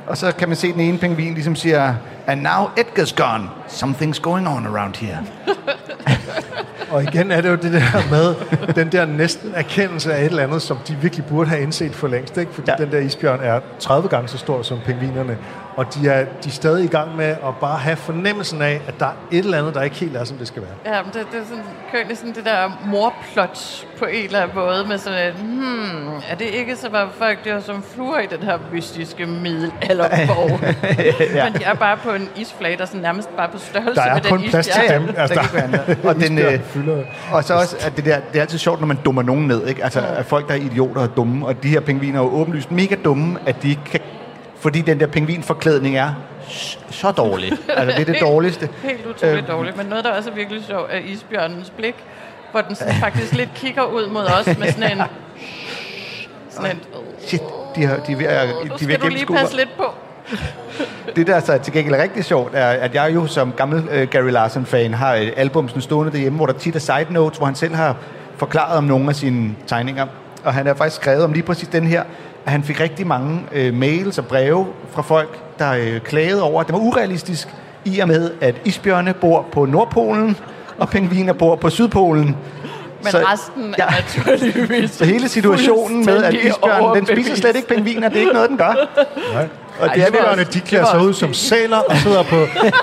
Og så kan man se den ene pingvin ligesom siger, And now Edgar's gone. Something's going on around here. *laughs* Og igen er det jo det der med den der næsten erkendelse af et eller andet, som de virkelig burde have indset for længst. Ikke? Fordi ja. den der isbjørn er 30 gange så stor som pingvinerne. Og de er, de er stadig i gang med at bare have fornemmelsen af, at der er et eller andet, der ikke helt er, som det skal være. Ja, men det, det er sådan, kører sådan det der morplot på en eller anden måde med sådan et, hmm, er det ikke så, var folk der som fluer i den her mystiske middelalderborg? *laughs* ja. Men de er bare på en isflage, der er sådan nærmest bare på størrelse Der er med kun *laughs* den plads til isbjerg. dem. Altså, der. Og, den, øh, fylder. og så også, at det, der, det er altid sjovt, når man dummer nogen ned. Ikke? Altså, at folk, der er idioter og dumme. Og de her pingviner er jo åbenlyst mega dumme, at de ikke kan... Fordi den der pingvinforklædning er så dårlig. Altså, det er det *laughs* dårligste. Helt utroligt Øhm. dårligt. Men noget, der også er virkelig sjovt, er isbjørnens blik, hvor den sådan faktisk lidt kigger ud mod os med sådan en... *laughs* Sådan en Shit, de, har, de er de er ved skal du lige passe lidt på. *laughs* Det, der så er til gengæld rigtig sjovt, er, at jeg jo som gammel uh, Gary Larson-fan har et album sådan stående derhjemme, hvor der tit er side notes, hvor han selv har forklaret om nogle af sine tegninger. Og han har faktisk skrevet om lige præcis den her, at han fik rigtig mange uh, mails og breve fra folk, der uh, klagede over, at det var urealistisk, i og med, at isbjørne bor på Nordpolen, og pingviner bor på Sydpolen. Men Så- resten ja. er naturligvis Så hele situationen med, at isbjørnen, den spiser slet ikke pingviner, det er ikke noget, den gør. Nej. Og det er Isbjørne, det de klæder sig ud som sæler og sidder på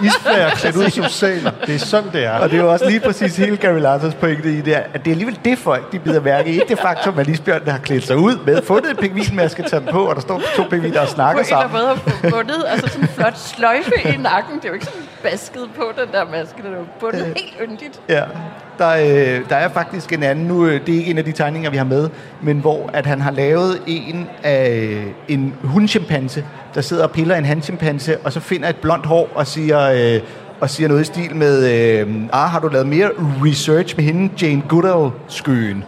isflager klædt ud som sæler. Det er sådan, det er. Og det er jo også lige præcis hele Gary Larsons pointe i det, at det er alligevel det folk, de bider mærke i. Ikke det faktum, at isbjørnene har klædt sig ud med, fundet en pingvinmaske, taget den på, og der står to pingviner og på snakker en eller sammen. anden måde bundet altså sådan en flot sløjfe i nakken. Det er jo ikke sådan basket på, den der maske. Den er jo bundet Øh. helt yndigt. Ja. Der, øh, der er faktisk en anden, nu øh, det er ikke en af de tegninger, vi har med, men hvor at han har lavet en af en hundchimpanse, der sidder og piller en handchimpanse, og så finder et blondt hår og siger, øh, og siger noget i stil med, øh, ah, har du lavet mere research med hende, Jane Goodall-skøen,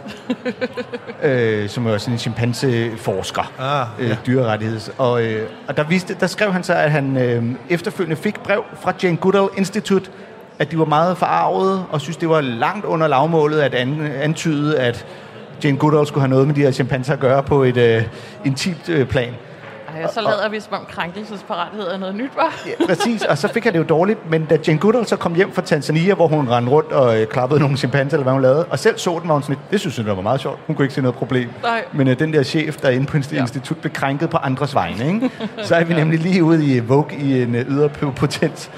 *laughs* øh, som er også en chimpanseforsker, Ah, øh, dyrerettigheds. Og, øh, og der, viste, der skrev han så, at han øh, efterfølgende fik brev fra Jane Goodall Institute, at de var meget forarvede, og synes, det var langt under lavmålet at an, antyde, at Jane Goodall skulle have noget med de her chimpanser at gøre på et øh, intimt øh, plan. Ej, så lader vi som om krænkelsesparathed er noget nyt, var. Ja, præcis, og så fik han det jo dårligt, men da Jane Goodall så kom hjem fra Tanzania, hvor hun rendte rundt og øh, klappede nogle chimpanser, eller hvad hun lavede, og selv så den, var hun sådan lidt, det synes hun var meget sjovt. Hun kunne ikke se noget problem. Nej. Men øh, den der chef, der er inde på institut, institut, blev krænket på andres vegne. Ikke? *laughs* Så er vi nemlig lige ude i Vogue i en øh, ydre potens.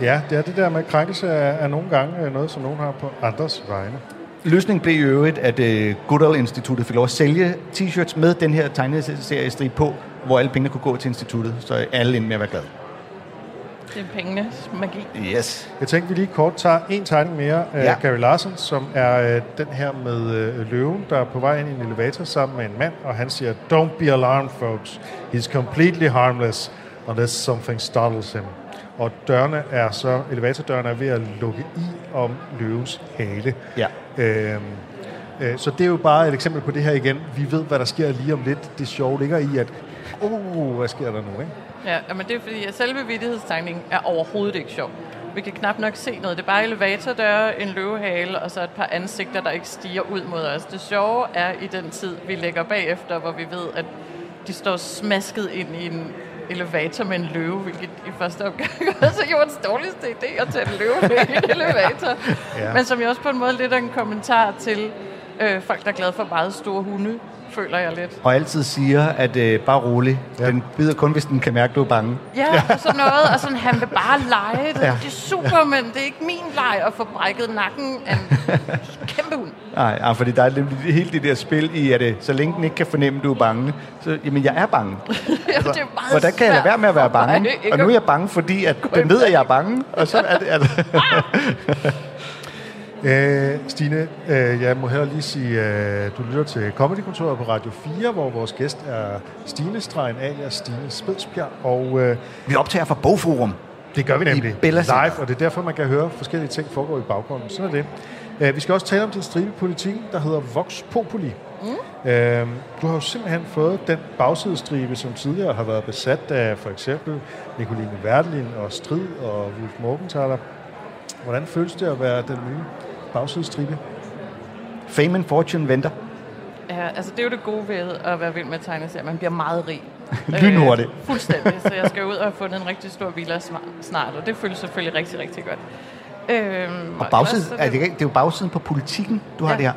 Ja, det er det der med krænkelse er, er nogle gange øh, noget, som nogen har på andres vegne. Løsningen blev i øvrigt, at øh, Goodall-instituttet fik lov at sælge t-shirts med den her tegneseriestrip på, hvor alle pengene kunne gå til instituttet, så alle endte med at være glade. Det er pengenes magi. Yes. Jeg tænkte, vi lige kort tager en tegning mere af Ja. ja. Gary Larson, som er øh, den her med øh, løven, der er på vej ind i en elevator sammen med en mand, og han siger, Don't be alarmed, folks. He's completely harmless unless something startles him. Og dørene er så, elevatordørene er ved at lukke i om løvens hale. Ja. Øhm, øh, så det er jo bare et eksempel på det her igen. Vi ved, hvad der sker lige om lidt. Det sjove ligger i, at, uh, hvad sker der nu, ikke? Ja, men det er fordi, at selve vittighedstegningen er overhovedet ikke sjov. Vi kan knap nok se noget. Det er bare elevatordøre, en løvehale og så et par ansigter, der ikke stiger ud mod os. Det sjove er i den tid, vi lægger bagefter, hvor vi ved, at de står smasket ind i en elevator med en løve, hvilket i første omgang *laughs* også er jordens dårligste idé at tage en løve med i en *laughs* elevator. Ja. Men som jo også på en måde lidt er en kommentar til øh, folk, der er glade for meget store hunde, føler jeg lidt. Og altid siger, at øh, bare rolig. Ja. Den bider kun, hvis den kan mærke, at du er bange. Ja, og sådan noget, og sådan, han vil bare lege. Det, Ja. ja. det er super, men det er ikke min leg at få brækket nakken af en kæmpe hund. Nej, ja, fordi der er nemlig hele det der spil i, at øh, så længe den ikke kan fornemme, at du er bange, så jamen, jeg er bange. *laughs* Altså, det er meget Hvordan kan jeg lade være med at være bange? ikke Og nu er jeg bange, fordi at den ved, at jeg er bange. Og så er det... Altså. *laughs* *laughs* Øh, Stine, øh, jeg må heller lige sige, øh, du lytter til Comedykontoret på Radio 4, hvor vores gæst er Stine Stregen alias Stine Spedsbjerg. Og øh, Vi optager fra Bogforum. Det gør vi nemlig Center. live, og det er derfor, man kan høre forskellige ting foregå i baggrunden. Sådan er det. Uh, vi skal også tale om din stribe politikken, der hedder Vox Populi. Mm. Uh, du har jo simpelthen fået den bagsidestribe, som tidligere har været besat af for eksempel Nicoline Werdelin og Strid og Wolf Morgenthaler. Hvordan føles det at være den nye bagsidestribe? Fame and fortune venter. Ja, altså det er jo det gode ved at være vild med tegneserier. Man bliver meget rig. *laughs* Lynhurtigt. Øh, fuldstændig. Så jeg skal ud og have fundet en rigtig stor villa snart, og det føles selvfølgelig rigtig, rigtig godt. Øhm, Og bagsiden, er det, det er jo bagsiden på politikken, du har Ja. det her.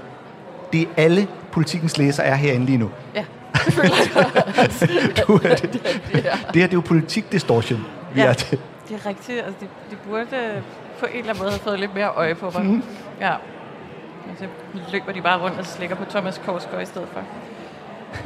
Det er alle politikens læsere er herinde lige nu. Ja, *laughs* det føler jeg *laughs* også. Du er det. det, er- Det her det er jo politik distortion. Vi Ja. er til. det er rigtigt. Altså, de, de burde øh, på en eller anden måde have fået lidt mere øje på mig. Mm. Ja. Og så løber de bare rundt og slikker på Thomas Korsgaard i stedet for.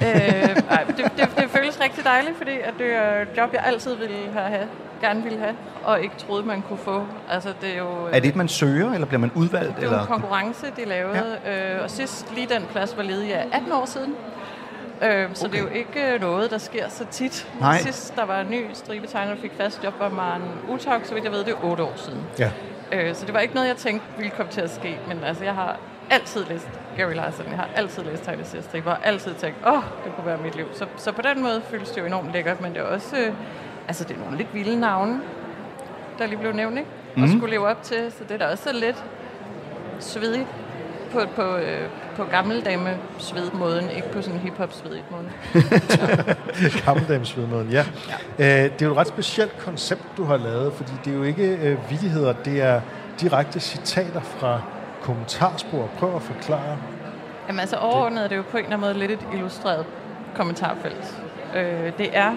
øh, ej, det, det, det, føles rigtig dejligt, fordi at det er et job, jeg altid ville have, gerne ville have, og ikke troede, man kunne få. Altså, det er jo... Er det et, man søger, eller bliver man udvalgt? Det er eller? en konkurrence, de lavede, ja. øh, og sidst lige den plads var ledig af 18 år siden. Øh, så okay. det er jo ikke øh, noget, der sker så tit. Nej. Sidst der var en ny stribetegner, der fik fast job, var Maren Uthaug, så vidt jeg ved, det er 8 år siden. Ja. Øh, så det var ikke noget, jeg tænkte ville komme til at ske, men altså, jeg har altid læst Gary Larson, jeg har altid læst tegneseriestriber, og altid tænkt, åh, oh, det kunne være mit liv. Så, så på den måde føles det jo enormt lækkert, men det er også, øh, altså det er nogle lidt vilde navne, der lige blev nævnt, ikke? Og Mhm. skulle leve op til, så det er da også lidt svedigt på, på, øh, på gammeldame svedmåden, ikke på sådan hip-hop svedigt måde. *laughs* Gammeldamesvedmåden, ja. ja. Øh, det er jo et ret specielt koncept, du har lavet, fordi det er jo ikke øh, vidigheder, det er direkte citater fra kommentarspor. Prøv at forklare. Jamen altså overordnet er det jo på en eller anden måde lidt et illustreret kommentarfelt. Øh, det er,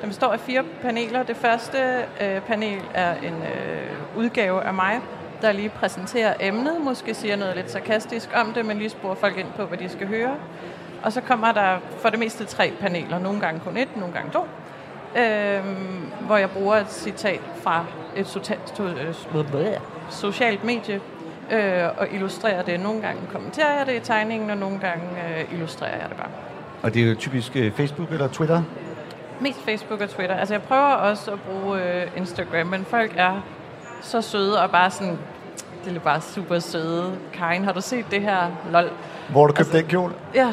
den består af fire paneler. Det første øh, panel er en øh, udgave af mig, der lige præsenterer emnet, måske siger noget lidt sarkastisk om det, men lige sporer folk ind på, hvad de skal høre. Og så kommer der for det meste tre paneler, nogle gange kun et, nogle gange to, øh, hvor jeg bruger et citat fra et øh, socialt medie, øh, og illustrerer det. Nogle gange kommenterer jeg det i tegningen, og nogle gange øh, illustrerer jeg det bare. Og det er jo typisk øh, Facebook eller Twitter. Mest Facebook og Twitter. Altså jeg prøver også at bruge øh, Instagram, men folk er så søde og bare sådan, det er bare super søde. Karin, har du set det her? Lol. Hvor har du købt den kjole? *laughs* *laughs* Ja.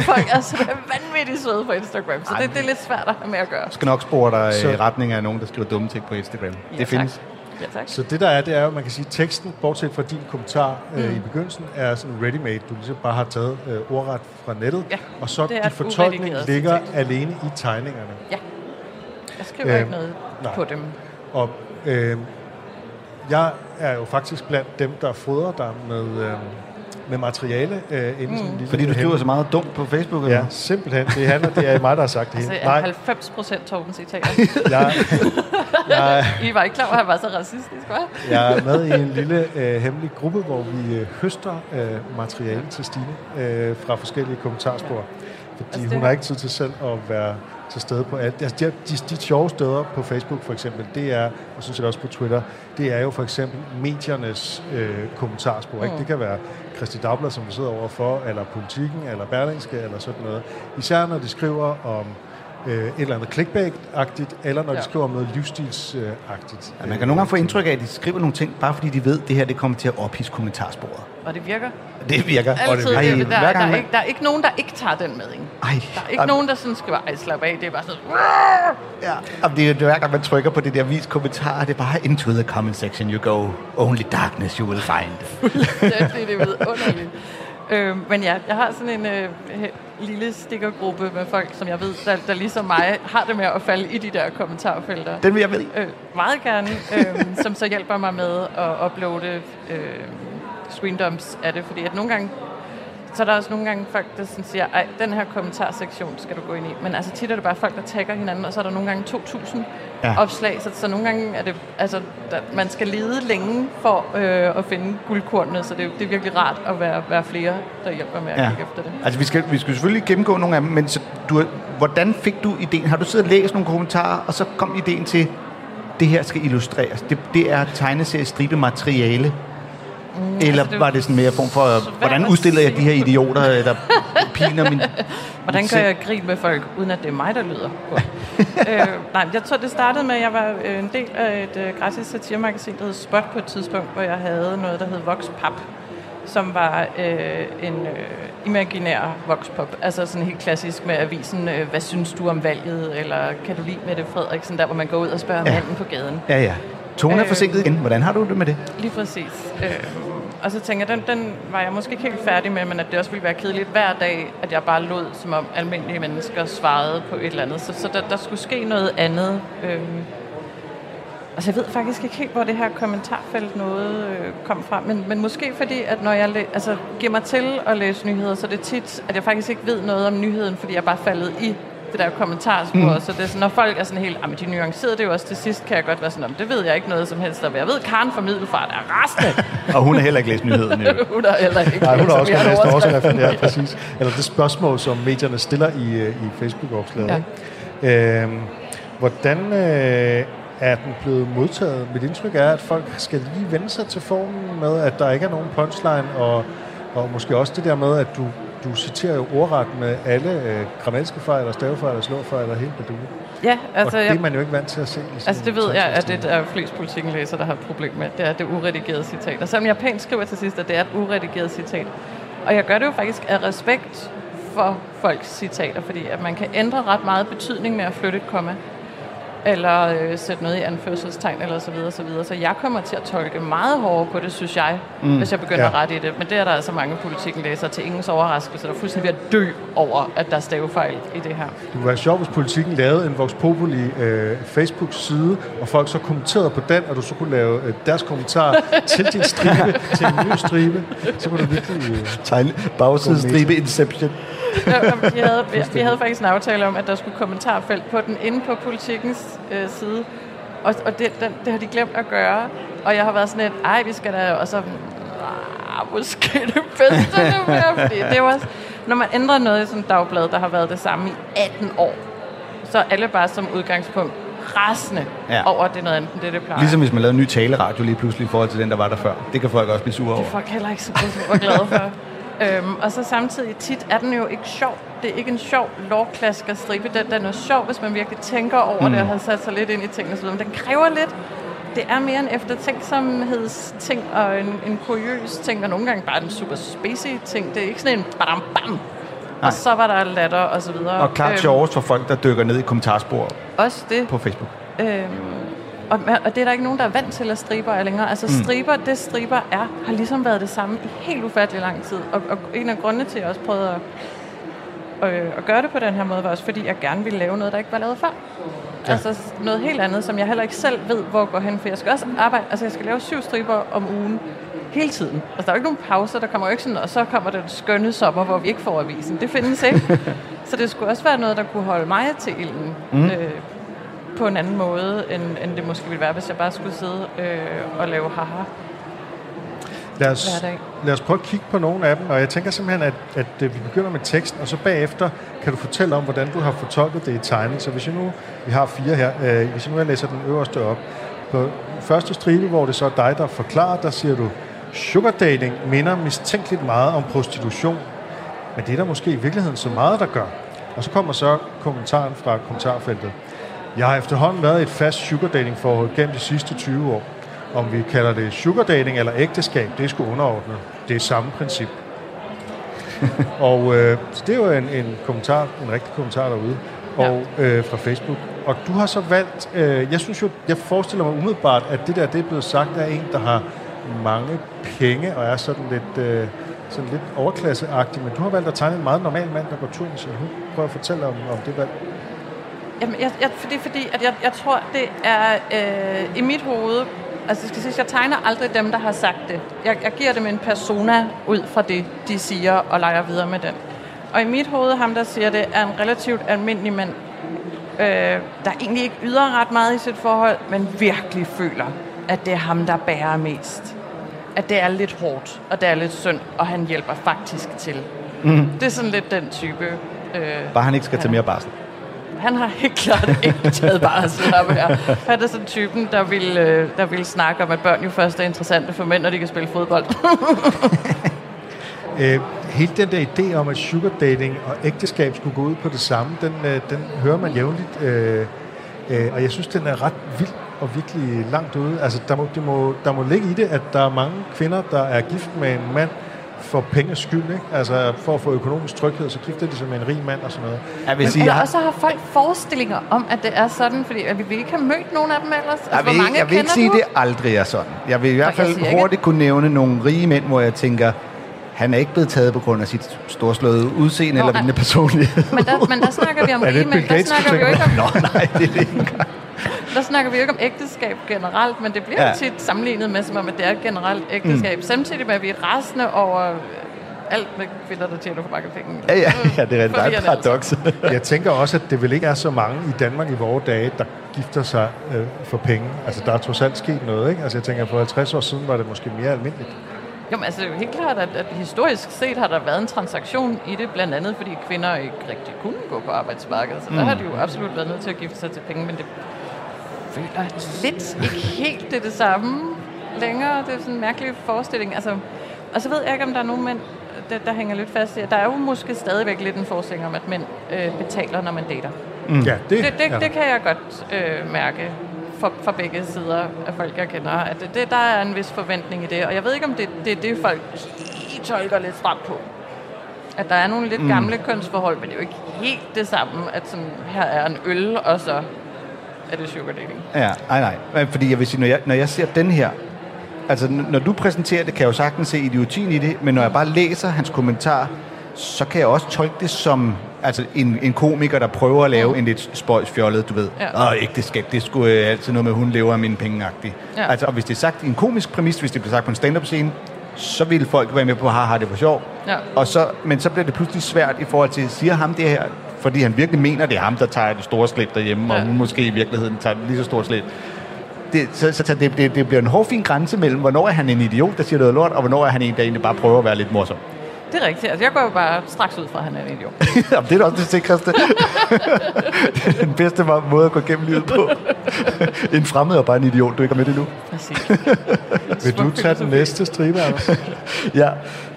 folk er så vanvittigt søde på Instagram, så det, det er lidt svært at have med at gøre. Jeg skal nok spore dig Så- i retning af nogen, der skriver dumme ting på Instagram. Ja, det findes. Tak. Ja, tak. Så det der er, det er jo, man kan sige, teksten, bortset fra din kommentar øh, i begyndelsen, er sådan ready-made. Du ligesom bare har taget øh, ordret fra nettet, Ja, og så er din fortolkning ligger alene i tegningerne. Ja. Jeg skriver Øhm, ikke noget nej. på dem. Og øh, jeg er jo faktisk blandt dem, der fodrer dig med, øh, med materiale. Øh, inden mm. Fordi du skriver så meget dumt på Facebook? Eller? Ja, simpelthen. Det handler, det er mig, der har sagt det Altså, hele. Nej, 90 procent Torben citater. *laughs* jeg, *laughs* jeg, I var ikke klar over, at han var så racistisk, hva'? Jeg er med i en lille øh, hemmelig gruppe, hvor vi øh, høster øh, materiale til Stine øh, fra forskellige kommentarspor. Fordi Altså, det- hun har ikke tid til selv at være til stede på alt. Altså, de, de, de sjove steder på Facebook for eksempel, det er, og synes jeg også på Twitter, det er jo for eksempel mediernes øh, kommentarspor. Ikke? Mm. Det kan være Christi Dagblad, som vi sidder overfor, eller Politiken, eller Berlingske, eller sådan noget. Især når de skriver om øh, et eller andet clickbait-agtigt, eller når ja. De skriver om noget livsstilsagtigt. Ja, man kan nogle gange få indtryk af, at de skriver nogle ting, bare fordi de ved, at det her det kommer til at ophisse kommentarsporet. Og det virker. Det virker. Altid. Ej, det, der, der, gang er ikke, der er ikke nogen, der ikke tager den med, ikke? Ej, Der er ikke nogen, der sådan skriver, ej, slap af. Det er bare sådan, Ja, Jamen, det er jo det er hver gang, man trykker på det der vis kommentarer, det er bare into the comment section you go. Only darkness you will find. det, det er vidunderligt. Øh, men ja, jeg har sådan en øh, lille stikkergruppe med folk, som jeg ved, der, der ligesom mig har det med at falde i de der kommentarfelter. Den vil jeg med. Øh, meget gerne, øh, som så hjælper mig med at uploade øh, screendumps af det, fordi at nogle gange, så er der også nogle gange folk, der sådan siger, ej, den her kommentarsektion skal du gå ind i. Men altså tit er det bare folk, der tagger hinanden, og så er der nogle gange 2.000 Ja. opslag, så, så nogle gange er det, altså, der, man skal lede længe for øh, at finde guldkornene, så det, er- det er virkelig rart at være, være flere, der hjælper med at Ja. ja. kigge efter det. Altså, vi skal, vi skal selvfølgelig gennemgå nogle af dem, men så, du, hvordan fik du ideen? Har du siddet og læst nogle kommentarer, og så kom ideen til, det her skal illustreres. Det, det er tegneseriestribe materiale. Mm, Eller altså, det var det sådan mere form for, svært hvordan udstiller jeg de her idioter, der piner min... *laughs* Hvordan gør jeg grin med folk, uden at det er mig, der lyder? godt? *laughs* øh, nej, jeg tror, det startede med, at jeg var øh, en del af et øh, gratis satiremagasin, der hed Spot på et tidspunkt, hvor jeg havde noget, der hed Voxpap, som var øh, en øh, imaginær voxpop. Altså sådan helt klassisk med avisen, øh, hvad synes du om valget, eller kan du lide Mette Frederiksen, der hvor man går ud og spørger ja. manden på gaden. Ja, ja. Tone er Øh, forsinket igen. Hvordan har du det med det? Lige præcis. Øh, og så tænker jeg, den, den var jeg måske ikke helt færdig med, men at det også ville være kedeligt hver dag, at jeg bare lod, som om almindelige mennesker svarede på et eller andet. Så, så der, der skulle ske noget andet. Øh, altså jeg ved faktisk ikke helt, hvor det her kommentarfelt noget øh, kom fra, men, men måske fordi, at når jeg læ- altså, giver mig til at læse nyheder, så er det tit, at jeg faktisk ikke ved noget om nyheden, fordi jeg bare faldet i det der kommentarspor. Mm. Så det er sådan, når folk er sådan helt, ah, men de nuancerede det jo også til sidst, kan jeg godt være sådan, om det ved jeg ikke noget som helst om. Jeg ved, Karen fra Middelfart er rasende. *laughs* Og hun har heller ikke læst nyheden. Jo. *laughs* hun er heller ikke Nej, hun har også læst overskriften, ja, præcis. Eller det spørgsmål, som medierne stiller i, øh, i Facebook-opslaget. Ja. Øhm, hvordan øh, er den blevet modtaget? Mit indtryk er, at folk skal lige vende sig til formen med, at der ikke er nogen punchline, og, og måske også det der med, at du, du citerer jo ordret med alle øh, grammatiske fejl, og stavefejl, og slåfejl, og helt bedule. Ja, Altså, og det er man jo ikke vant til at se. sådan altså det ved jeg, at det er flest politikken læser, der har et problem med. Det er det uredigerede citat. Og selvom jeg pænt skriver til sidst, at det er et uredigeret citat. Og jeg gør det jo faktisk af respekt for folks citater, fordi at man kan ændre ret meget betydning med at flytte et komma eller øh, sætte noget i anførselstegn, eller så videre, så videre. Så jeg kommer til at tolke meget hårdere på det, synes jeg, mm. hvis jeg begynder Ja. ja. ret i det. Men det er der altså mange politikken læser til ingens overraskelse, der er fuldstændig ved at dø over, at der er stavefejl i det her. Det kunne være sjovt, hvis politikken lavede en Vox Populi øh, Facebook-side, og folk så kommenterede på den, og du så kunne lave øh, deres kommentar *laughs* til din stribe, til en ny stribe. Så kunne du virkelig... Øh, Tegne bagside stribe Inception. Ja, vi, havde, vi, vi havde faktisk en aftale om, at der skulle kommentarfelt på den inde på politikens øh, side. Og, og det, den, det har de glemt at gøre. Og jeg har været sådan lidt, ej, vi skal da... Og så, ah, måske det bedste det mere, *laughs* fordi det var... Når man ændrer noget i sådan et dagblad, der har været det samme i 18 år, så er alle bare som udgangspunkt rasende ja. over, at det er noget andet end det, det plejer. Ligesom hvis man lavede en ny taleradio lige pludselig i forhold til den, der var der før. Det kan folk også blive sure over. Det er folk heller ikke så super glade for. *laughs* øhm, og så samtidig tit er den jo ikke sjov. Det er ikke en sjov lovklasker stribe. Den, den er sjov, hvis man virkelig tænker over mm. det og har sat sig lidt ind i tingene. Men den kræver lidt. Det er mere en eftertænksomhedsting og en, en kuriøs ting, og nogle gange bare en super spacey ting. Det er ikke sådan en badam bam. Nej. Og så var der latter og så videre. Og klart Øhm, sjovest for folk, der dykker ned i kommentarspor Også det. på Facebook. Øhm, og, og det er der ikke nogen, der er vant til at striber er længere. Altså mm. striber, det striber er, har ligesom været det samme i helt ufattelig lang tid. Og, og en af grundene til, at jeg også prøvede at, øh, at gøre det på den her måde, var også fordi, jeg gerne ville lave noget, der ikke var lavet før. Ja. Altså noget helt andet, som jeg heller ikke selv ved, hvor går hen. For jeg skal også arbejde, altså jeg skal lave syv striber om ugen hele tiden. Altså der er jo ikke nogen pauser, der kommer jo ikke sådan, og så kommer den skønne sommer, hvor vi ikke får avisen. Det findes ikke. *laughs* så det skulle også være noget, der kunne holde mig til ilden. Mm. Øh, på en anden måde, end, end det måske ville være, hvis jeg bare skulle sidde øh, og lave haha. lad, os, lad os prøve at kigge på nogle af dem, og jeg tænker simpelthen, at, at øh, vi begynder med teksten, og så bagefter kan du fortælle om, hvordan du har fortolket det i tegning. Så hvis jeg nu, vi har fire her, øh, hvis jeg nu jeg læser den øverste op, på første stribe, hvor det så er dig, der forklarer, der siger du, sugar dating minder mistænkeligt meget om prostitution, men det er der måske i virkeligheden så meget, der gør. Og så kommer så kommentaren fra kommentarfeltet. Jeg har efterhånden været i et fast sugar dating forhold gennem de sidste 20 år. Om vi kalder det sugar dating eller ægteskab, det er sgu underordnet. Det er samme princip. *laughs* og øh, så det er jo en, en kommentar, en rigtig kommentar derude, og øh, fra Facebook. Og du har så valgt, øh, jeg synes jo, jeg forestiller mig umiddelbart, at det der, det er blevet sagt af en, der har mange penge, og er sådan lidt, øh, sådan lidt overklasseagtig, men du har valgt at tegne en meget normal mand, der går tur med sin hund. Prøv at fortælle om, om det valg. Jamen, jeg, jeg, fordi, fordi at jeg, jeg tror, det er øh, i mit hoved, altså det skal sige, jeg tegner aldrig dem, der har sagt det. Jeg, jeg giver dem en persona ud fra det, de siger, og leger videre med den. Og i mit hoved, ham der siger det, er en relativt almindelig mand, øh, der egentlig ikke yder ret meget i sit forhold, men virkelig føler, at det er ham, der bærer mest. At det er lidt hårdt, og det er lidt synd, og han hjælper faktisk til. Mm. Det er sådan lidt den type... Øh, Bare han ikke skal tage mere barsel. Han har helt klart *laughs* ikke taget barsel op her. Han er sådan typen, der vil, øh, der vil snakke om, at børn jo først er interessante for mænd, når de kan spille fodbold. *laughs* Øh, hele den der idé om, at sugar dating og ægteskab skulle gå ud på det samme, den, øh, den hører man jævnligt. Øh, øh, og jeg synes, den er ret vild og virkelig langt ude. Altså, der må, det må, der må ligge i det, at der er mange kvinder, der er gift med en mand for penges skyld, ikke? Altså, for at få økonomisk tryghed, så gifter de sig med en rig mand og sådan noget. Jeg vil sige, jeg Eller har, også har folk forestillinger om, at det er sådan, fordi at vi ikke have mødt nogen af dem ellers. Altså, jeg vil, hvor ikke- mange jeg vil ikke sige, du? det aldrig er sådan. Jeg vil i hvert jeg fald siger ikke- hurtigt kunne nævne nogle rige mænd, hvor jeg tænker, han er ikke blevet taget på grund af sit storslåede udseende Nå, eller lignende personlighed. Men der, men der snakker vi om *laughs* rige mænd. Der snakker, vi jo ikke om, Nå, nej, det er det ikke. Der snakker vi jo ikke om ægteskab generelt, men det bliver Ja. tit sammenlignet med, som om at det er et generelt ægteskab. Mm. Samtidig med, at vi er rasende over alt med kvinder, der tjener for mange penge. Ja, ja, ja, det er et Forvirrende, paradoks. *laughs* Jeg tænker også, at det vel ikke er så mange i Danmark i vores dage, der gifter sig øh, for penge. Altså, der er trods alt sket noget, ikke? Altså, jeg tænker, for 50 år siden var det måske mere almindeligt. Jo, men altså, det er jo helt klart, at, at historisk set har der været en transaktion i det, blandt andet fordi kvinder ikke rigtig kunne gå på arbejdsmarkedet. Så mm. der har de jo absolut været nødt til at gifte sig til penge, men det føler lidt ikke helt det, det samme længere. Det er sådan en mærkelig forestilling. Altså, og så ved jeg ikke, om der er nogen mænd, der, der hænger lidt fast i, at der er jo måske stadigvæk lidt en forestilling om, at mænd øh, betaler, når man dater. Mm. Ja, det, Det, det, ja. det kan jeg godt øh, mærke for, for begge sider af folk, jeg kender. At det, det, der er en vis forventning i det. Og jeg ved ikke, om det det, er det folk I tolker lidt stramt på. At der er nogle lidt mm. gamle kønsforhold, men det er jo ikke helt det samme, at sådan, her er en øl, og så er det sugar dating. Ja, nej, nej. Fordi jeg vil sige, når jeg, når jeg ser den her, altså når du præsenterer det, kan jeg jo sagtens se idiotien i det, men når jeg bare læser hans kommentar, så kan jeg også tolke det som altså en, en komiker, der prøver at lave en lidt spøjs fjollet, du ved. Ja. Åh, ægteskab, det skulle øh, altid noget med, hun lever af mine penge -agtigt. Ja. Altså, og hvis det er sagt i en komisk præmis, hvis det bliver sagt på en stand-up scene, så vil folk være med på, haha, det var sjovt. Ja. Og så, men så bliver det pludselig svært i forhold til, siger ham det her, fordi han virkelig mener, det er ham, der tager det store slæb derhjemme, ja. Og hun måske i virkeligheden tager det lige så stort slæb. Det, så så, så det, det, det bliver en hårfin grænse mellem, hvornår er han en idiot, der siger noget lort, og hvornår er han en, der egentlig bare prøver at være lidt morsom. Det er rigtigt. Altså, jeg går jo bare straks ud fra, at han er en idiot. *laughs* Jamen, det er da også det sikreste. *laughs* det er den bedste må- måde at gå gennem livet på. *laughs* en fremmed og bare en idiot, du ikke har med det nu. Præcis. Vil du tage den næste stribe, Anders? Ja,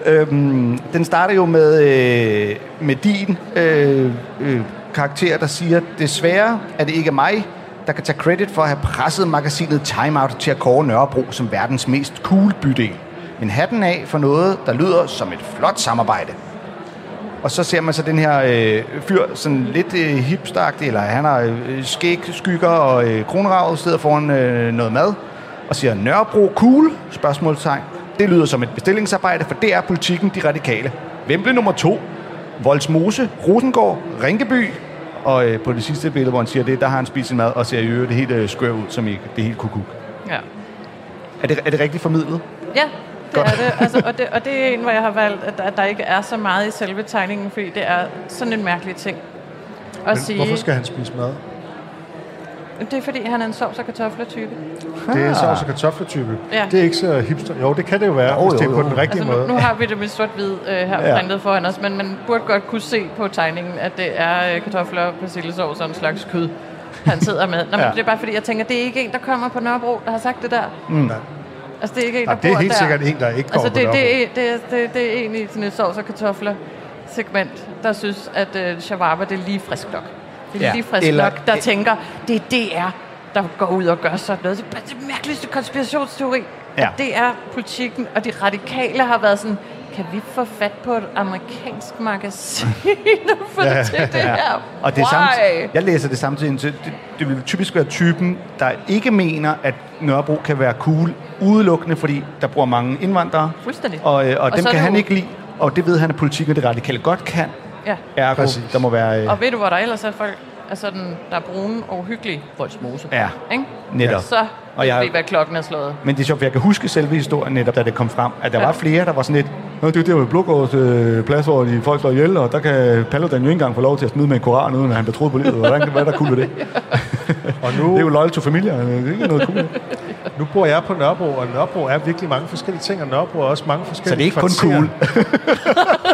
øhm, den starter jo med, øh, med din øh, øh, karakter, der siger, desværre er det ikke mig, der kan tage credit for at have presset magasinet Time Out til at kåre Nørrebro som verdens mest cool bydel. Men hatten af for noget, der lyder som et flot samarbejde. Og så ser man så den her øh, fyr, sådan lidt øh, hipsteragtig, eller han har øh, skæg, skygger og øh, kronravet, sidder foran øh, noget mad, og siger, Nørrebro cool? Spørgsmålstegn. Det lyder som et bestillingsarbejde, for det er politikken de radikale. Hvem blev nummer to? Voldsmose, Rosengård, Rinkeby. Og øh, på det sidste billede, hvor han siger det, der har han spist sin mad, og ser i øvrigt det helt øh, skør ud, som i det helt kukuk. Ja. Er det, er det rigtigt formidlet? Ja, det er det. Altså, og det. Og det er en, hvor jeg har valgt, at der, at der ikke er så meget i selve tegningen, fordi det er sådan en mærkelig ting at Men sige. hvorfor skal han spise mad? Det er fordi, han er en sovs- og kartofler-type. Det er sovs og kartoffeltype. Ja. Det er ikke så hipster. Jo, det kan det jo være, Jo, hvis det jo, er på den rigtige Altså, måde. nu, nu har vi det med sort-hvid øh, her Ja. printet foran os, men man burde godt kunne se på tegningen, at det er øh, kartofler, persillesovs og en slags kød, han sidder med. Nå, men Ja. Det er bare fordi, jeg tænker, det er ikke en, der kommer på Nørrebro, der har sagt det der. Nej. Altså, det er ikke en, Nej, der det er helt der. sikkert en, der ikke kommer Altså, det, på det, er, det, er, det, er, det er en i sådan et sovs og kartofler segment, der synes, at øh, shawarma, det er lige frisk nok. Det er Ja. lige frisk Eller- nok, der tænker, det er DR, der går ud og gør sådan noget. Det er det mærkeligste konspirationsteori. Ja. At det er politikken, og de radikale har været sådan, kan vi få fat på et amerikansk magasin og få *laughs* det til det her? Og det er samtidig, jeg læser det samtidig, så det, det vil typisk være typen, der ikke mener, at Nørrebro kan være cool, udelukkende fordi der bor mange indvandrere. Fuldstændig. Og, øh, og, Og dem kan han jo- ikke lide, og det ved han, at politikken og det radikale godt kan. Ja. Ergo, Præcis. der må være... Øh, Og ved du, hvor der ellers er folk, er sådan, der er brune og uhyggelige voldsmose? Ja. Ikke? netop. Så Og jeg- ved, hvad klokken er slået. Men det er sjovt, for jeg kan huske selve historien netop, da det kom frem, at der Ja. var flere, der var sådan lidt, Nå, det er jo der med Blågårds øh, plads, hvor de folk slår ihjel, og der kan Paludan jo ikke engang få lov til at smide med en koran, uden at han bliver troet på livet. Hvordan, hvad er der ved det? *laughs* Og Det er nu, jo loyal to familie, det er ikke noget cool. nu bor jeg på Nørrebro, og Nørrebro er virkelig mange forskellige ting, og Nørrebro er også mange forskellige Så det er ikke kun kvarterer.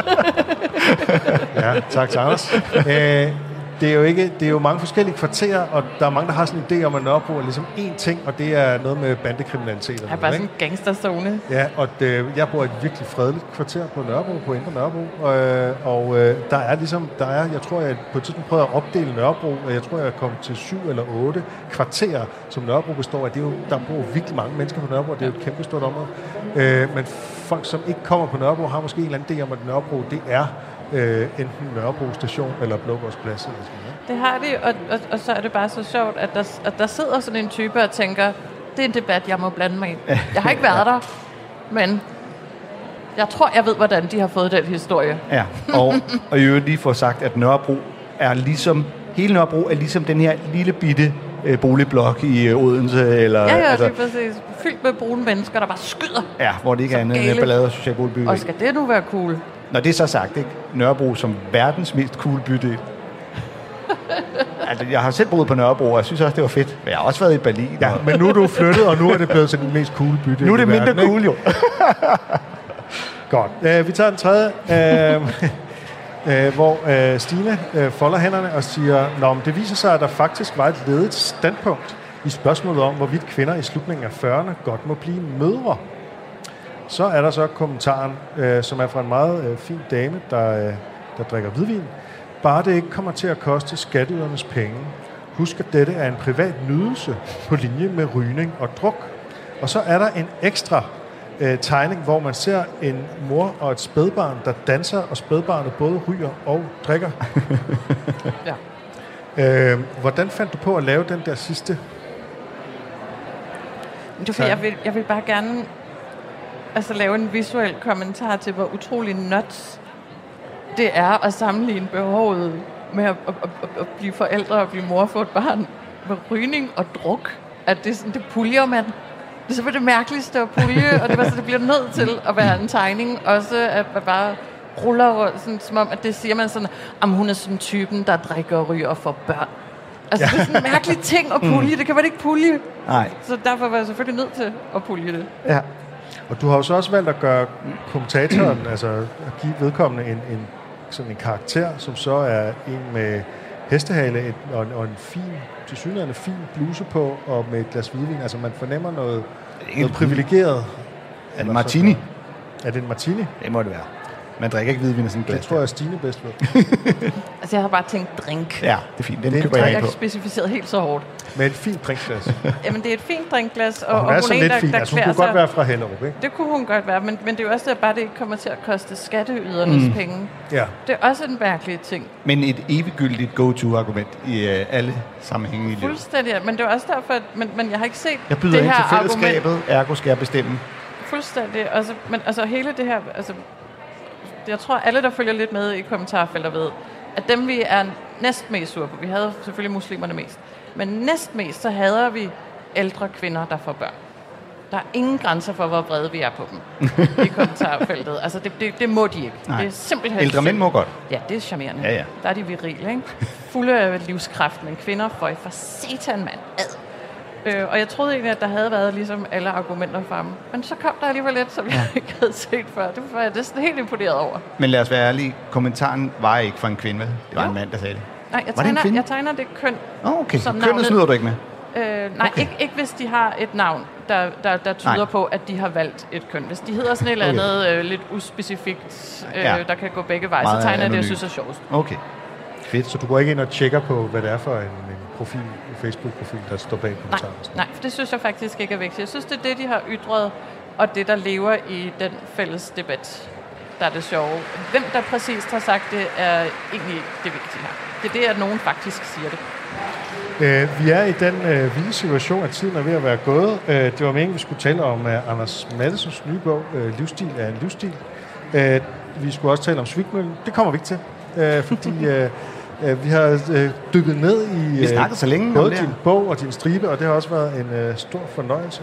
cool. *laughs* *laughs* Ja, tak til Anders. Øh, det er jo ikke, det er jo mange forskellige kvarterer, og der er mange, der har sådan en idé om, at Nørrebro er ligesom én ting, og det er noget med bandekriminalitet. Og Det er sådan bare sådan en gangsterzone. Ja, og det, jeg bor i et virkelig fredeligt kvarter på Nørrebro, på Indre Nørrebro, øh, og øh, der er ligesom, der er, jeg tror, jeg på et tidspunkt prøvede at opdele Nørrebro, og jeg tror, jeg kom til syv eller otte kvarterer, som Nørrebro består af. Det er jo, der bor virkelig mange mennesker på Nørrebro, og det er jo et kæmpe stort område. Øh, men folk, som ikke kommer på Nørrebro, har måske en eller anden idé om, at Nørrebro, det er øh, enten Nørrebro station eller Blågårdsplads. Eller sådan noget. Det har de, og, og, og så er det bare så sjovt, at der, at der sidder sådan en type og tænker, det er en debat, jeg må blande mig i. Jeg har ikke *laughs* været der, men jeg tror, jeg ved, hvordan de har fået den historie. Ja, og, og i øvrigt lige få sagt, at Nørrebro er ligesom, hele Nørrebro er ligesom den her lille bitte øh, boligblok i øh, Odense, eller, Ja, ja, altså, er præcis. Fyldt med brune mennesker, der bare skyder. ja, hvor det ikke er andet end ballade og social boligbyggeri. Og skal det nu være cool? Når det er så sagt, ikke? Nørrebro som verdens mest cool bydel. altså, jeg har selv boet på Nørrebro, og jeg synes også, det var fedt. Men jeg har også været i Berlin. Ja, og- men nu er du flyttet, og nu er det blevet til den mest cool by. nu er det mindre cool, jo. *laughs* Godt. Uh, vi tager den tredje, uh, *laughs* uh, hvor uh, Stine uh, folder hænderne og siger, Nå, men det viser sig, at der faktisk var et ledet standpunkt i spørgsmålet om, hvorvidt kvinder i slutningen af 40'erne godt må blive mødre. Så er der så kommentaren, uh, som er fra en meget uh, fin dame, der, uh, der drikker hvidvin. Bare det ikke kommer til at koste skatteydernes penge. Husk, at dette er en privat nydelse på linje med rygning og druk. Og så er der en ekstra øh, tegning, hvor man ser en mor og et spædbarn, der danser, og spædbarnet både ryger og drikker. *laughs* Ja. øh, hvordan fandt du på at lave den der sidste? Fordi, jeg vil, jeg vil bare gerne altså, lave en visuel kommentar til, hvor utrolig nuts det er at sammenligne behovet med at, at, at, at blive forældre og blive mor for et barn med rygning og druk. At det, sådan, det puljer man. Det er simpelthen det mærkeligste at pulje, og det, var så, det bliver nødt til at være en tegning. Også at man bare ruller sådan, som om, at det siger man sådan, om hun er sådan typen, der drikker og ryger for børn. Altså, det er sådan en mærkelig ting at pulje. Det kan man ikke pulje. Nej. Så derfor var jeg selvfølgelig nødt til at pulje det. Ja. Og du har jo så også valgt at gøre kommentatoren, *clears throat* altså at give vedkommende en, en, sådan en karakter, som så er en med hestehale et, og, en, og en fin, til synligheden fin bluse på, og med et glas hvidvin. Altså man fornemmer noget, noget privilegeret. Er det martini? Er det en martini? Det må det være. Man drikker ikke hvidvin af sådan Det glas. tror jeg, Stine bedst ved. *laughs* Altså, jeg har bare tænkt drink. Ja, det er fint. Den Det er køber en jeg Jeg ikke specificeret helt så hårdt. Med et fint drinkglas. *laughs* Jamen, det er et fint drinkglas, og, Og hun er så en, lidt der, fin. der Altså hun kunne godt være fra Hellerup, ikke? Det kunne hun godt være, men, men det er jo også det, bare det ikke kommer til at koste skatteydernes mm. penge. Ja. Det er også en mærkelig ting. Men et eviggyldigt go-to-argument i øh, alle sammenhænge i livet. Fuldstændig, men det er også derfor, at, men, men jeg har ikke set Jeg byder det ind her til fællesskabet, ergo skal jeg bestemme. Fuldstændig. Altså, men altså hele det her, altså, jeg tror alle, der følger lidt med i kommentarfelter ved, at dem vi er næst mest sure på, vi havde selvfølgelig muslimerne mest, men næst mest, så hader vi ældre kvinder, der får børn. Der er ingen grænser for, hvor vrede vi er på dem *laughs* i kommentarfeltet. Altså, det, det, det må de ikke. Nej. Det er simpelthen Ældre mænd må godt. Ja, det er charmerende. Ja, ja. Der er de virile, ikke? *laughs* Fulde af livskraft, men kvinder får for satan, mand. Ad. Øh, og jeg troede egentlig, at der havde været ligesom alle argumenter fremme. Men så kom der alligevel lidt, som jeg *laughs* ikke havde set før. Det var jeg næsten helt imponeret over. Men lad os være ærlige. Kommentaren var ikke fra en kvinde, vel? Det var Jo. en mand, der sagde det. Nej, jeg Var det en tegner, kvinde? jeg tegner det køn. Åh, okay. Som kønnet snyder du ikke med. Øh, nej, okay. ikke, ikke hvis de har et navn, der, der, der tyder Nej. på, at de har valgt et køn. Hvis de hedder sådan et eller Okay. andet øh, lidt uspecifikt, øh, Ja. der kan gå begge veje, Meget så tegner jeg det, jeg synes er sjovest. Okay. Fedt. Så du går ikke ind og tjekker på, hvad det er for en profil, Facebook-profil, der står bag Nej, kommentaren? nej, for det synes jeg faktisk ikke er vigtigt. Jeg synes, det er det, de har ytret, og det, der lever i den fælles debat, der er det sjove. Hvem der præcist har sagt det, er egentlig ikke det vigtige her. Det er det, at nogen faktisk siger det. Øh, vi er i den øh, vilde situation, at tiden er ved at være gået. Øh, det var meningen, vi skulle tale om uh, Anders Mattesens nye bog, øh, Livsstil er en livsstil. Øh, vi skulle også tale om Svigmøllen. Det kommer vi ikke til, øh, fordi *laughs* øh, øh, vi har øh, dykket ned i Vi snakkede så længe om både her. din bog og din stribe, og det har også været en øh, stor fornøjelse.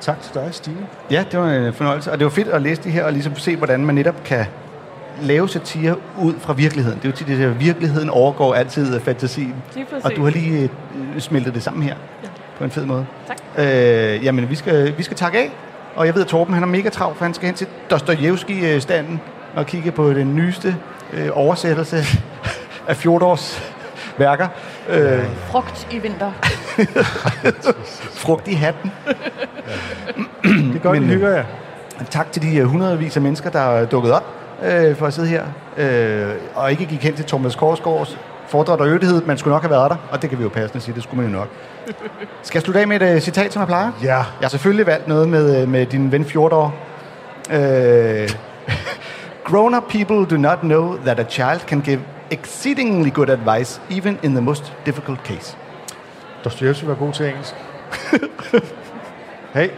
Tak til dig, Stine. Ja, det var en fornøjelse. Og det var fedt at læse det her og ligesom se, hvordan man netop kan lave satire ud fra virkeligheden. Det er jo tit det, at virkeligheden overgår altid fantasien. Og du har lige øh, smeltet det sammen her ja. på en fed måde. Tak. Øh, jamen, vi skal, vi skal takke af. Og jeg ved, at Torben han er mega travlt, for han skal hen til Dostojevski-standen og kigge på den nyeste øh, oversættelse af Fjordors værker. Øh, Frugt i vinter. *laughs* frugt i hatten. Det er godt, Men, I hygger jer. Tak til de øh, hundredvis af mennesker, der er dukket op øh, for at sidde her, øh, og ikke gik hen til Thomas Korsgaards foredrag og øvrighed. Man skulle nok have været der, og det kan vi jo passende sige, det skulle man jo nok. Skal jeg slutte af med et uh, citat, som jeg plejer? Ja. Jeg har selvfølgelig valgt noget med, øh, med din ven Fjordor. Øh, *laughs* Grown-up people do not know that a child can give exceedingly good advice, even in the most difficult case. Dostoyevsky var god til engelsk. *laughs* hey,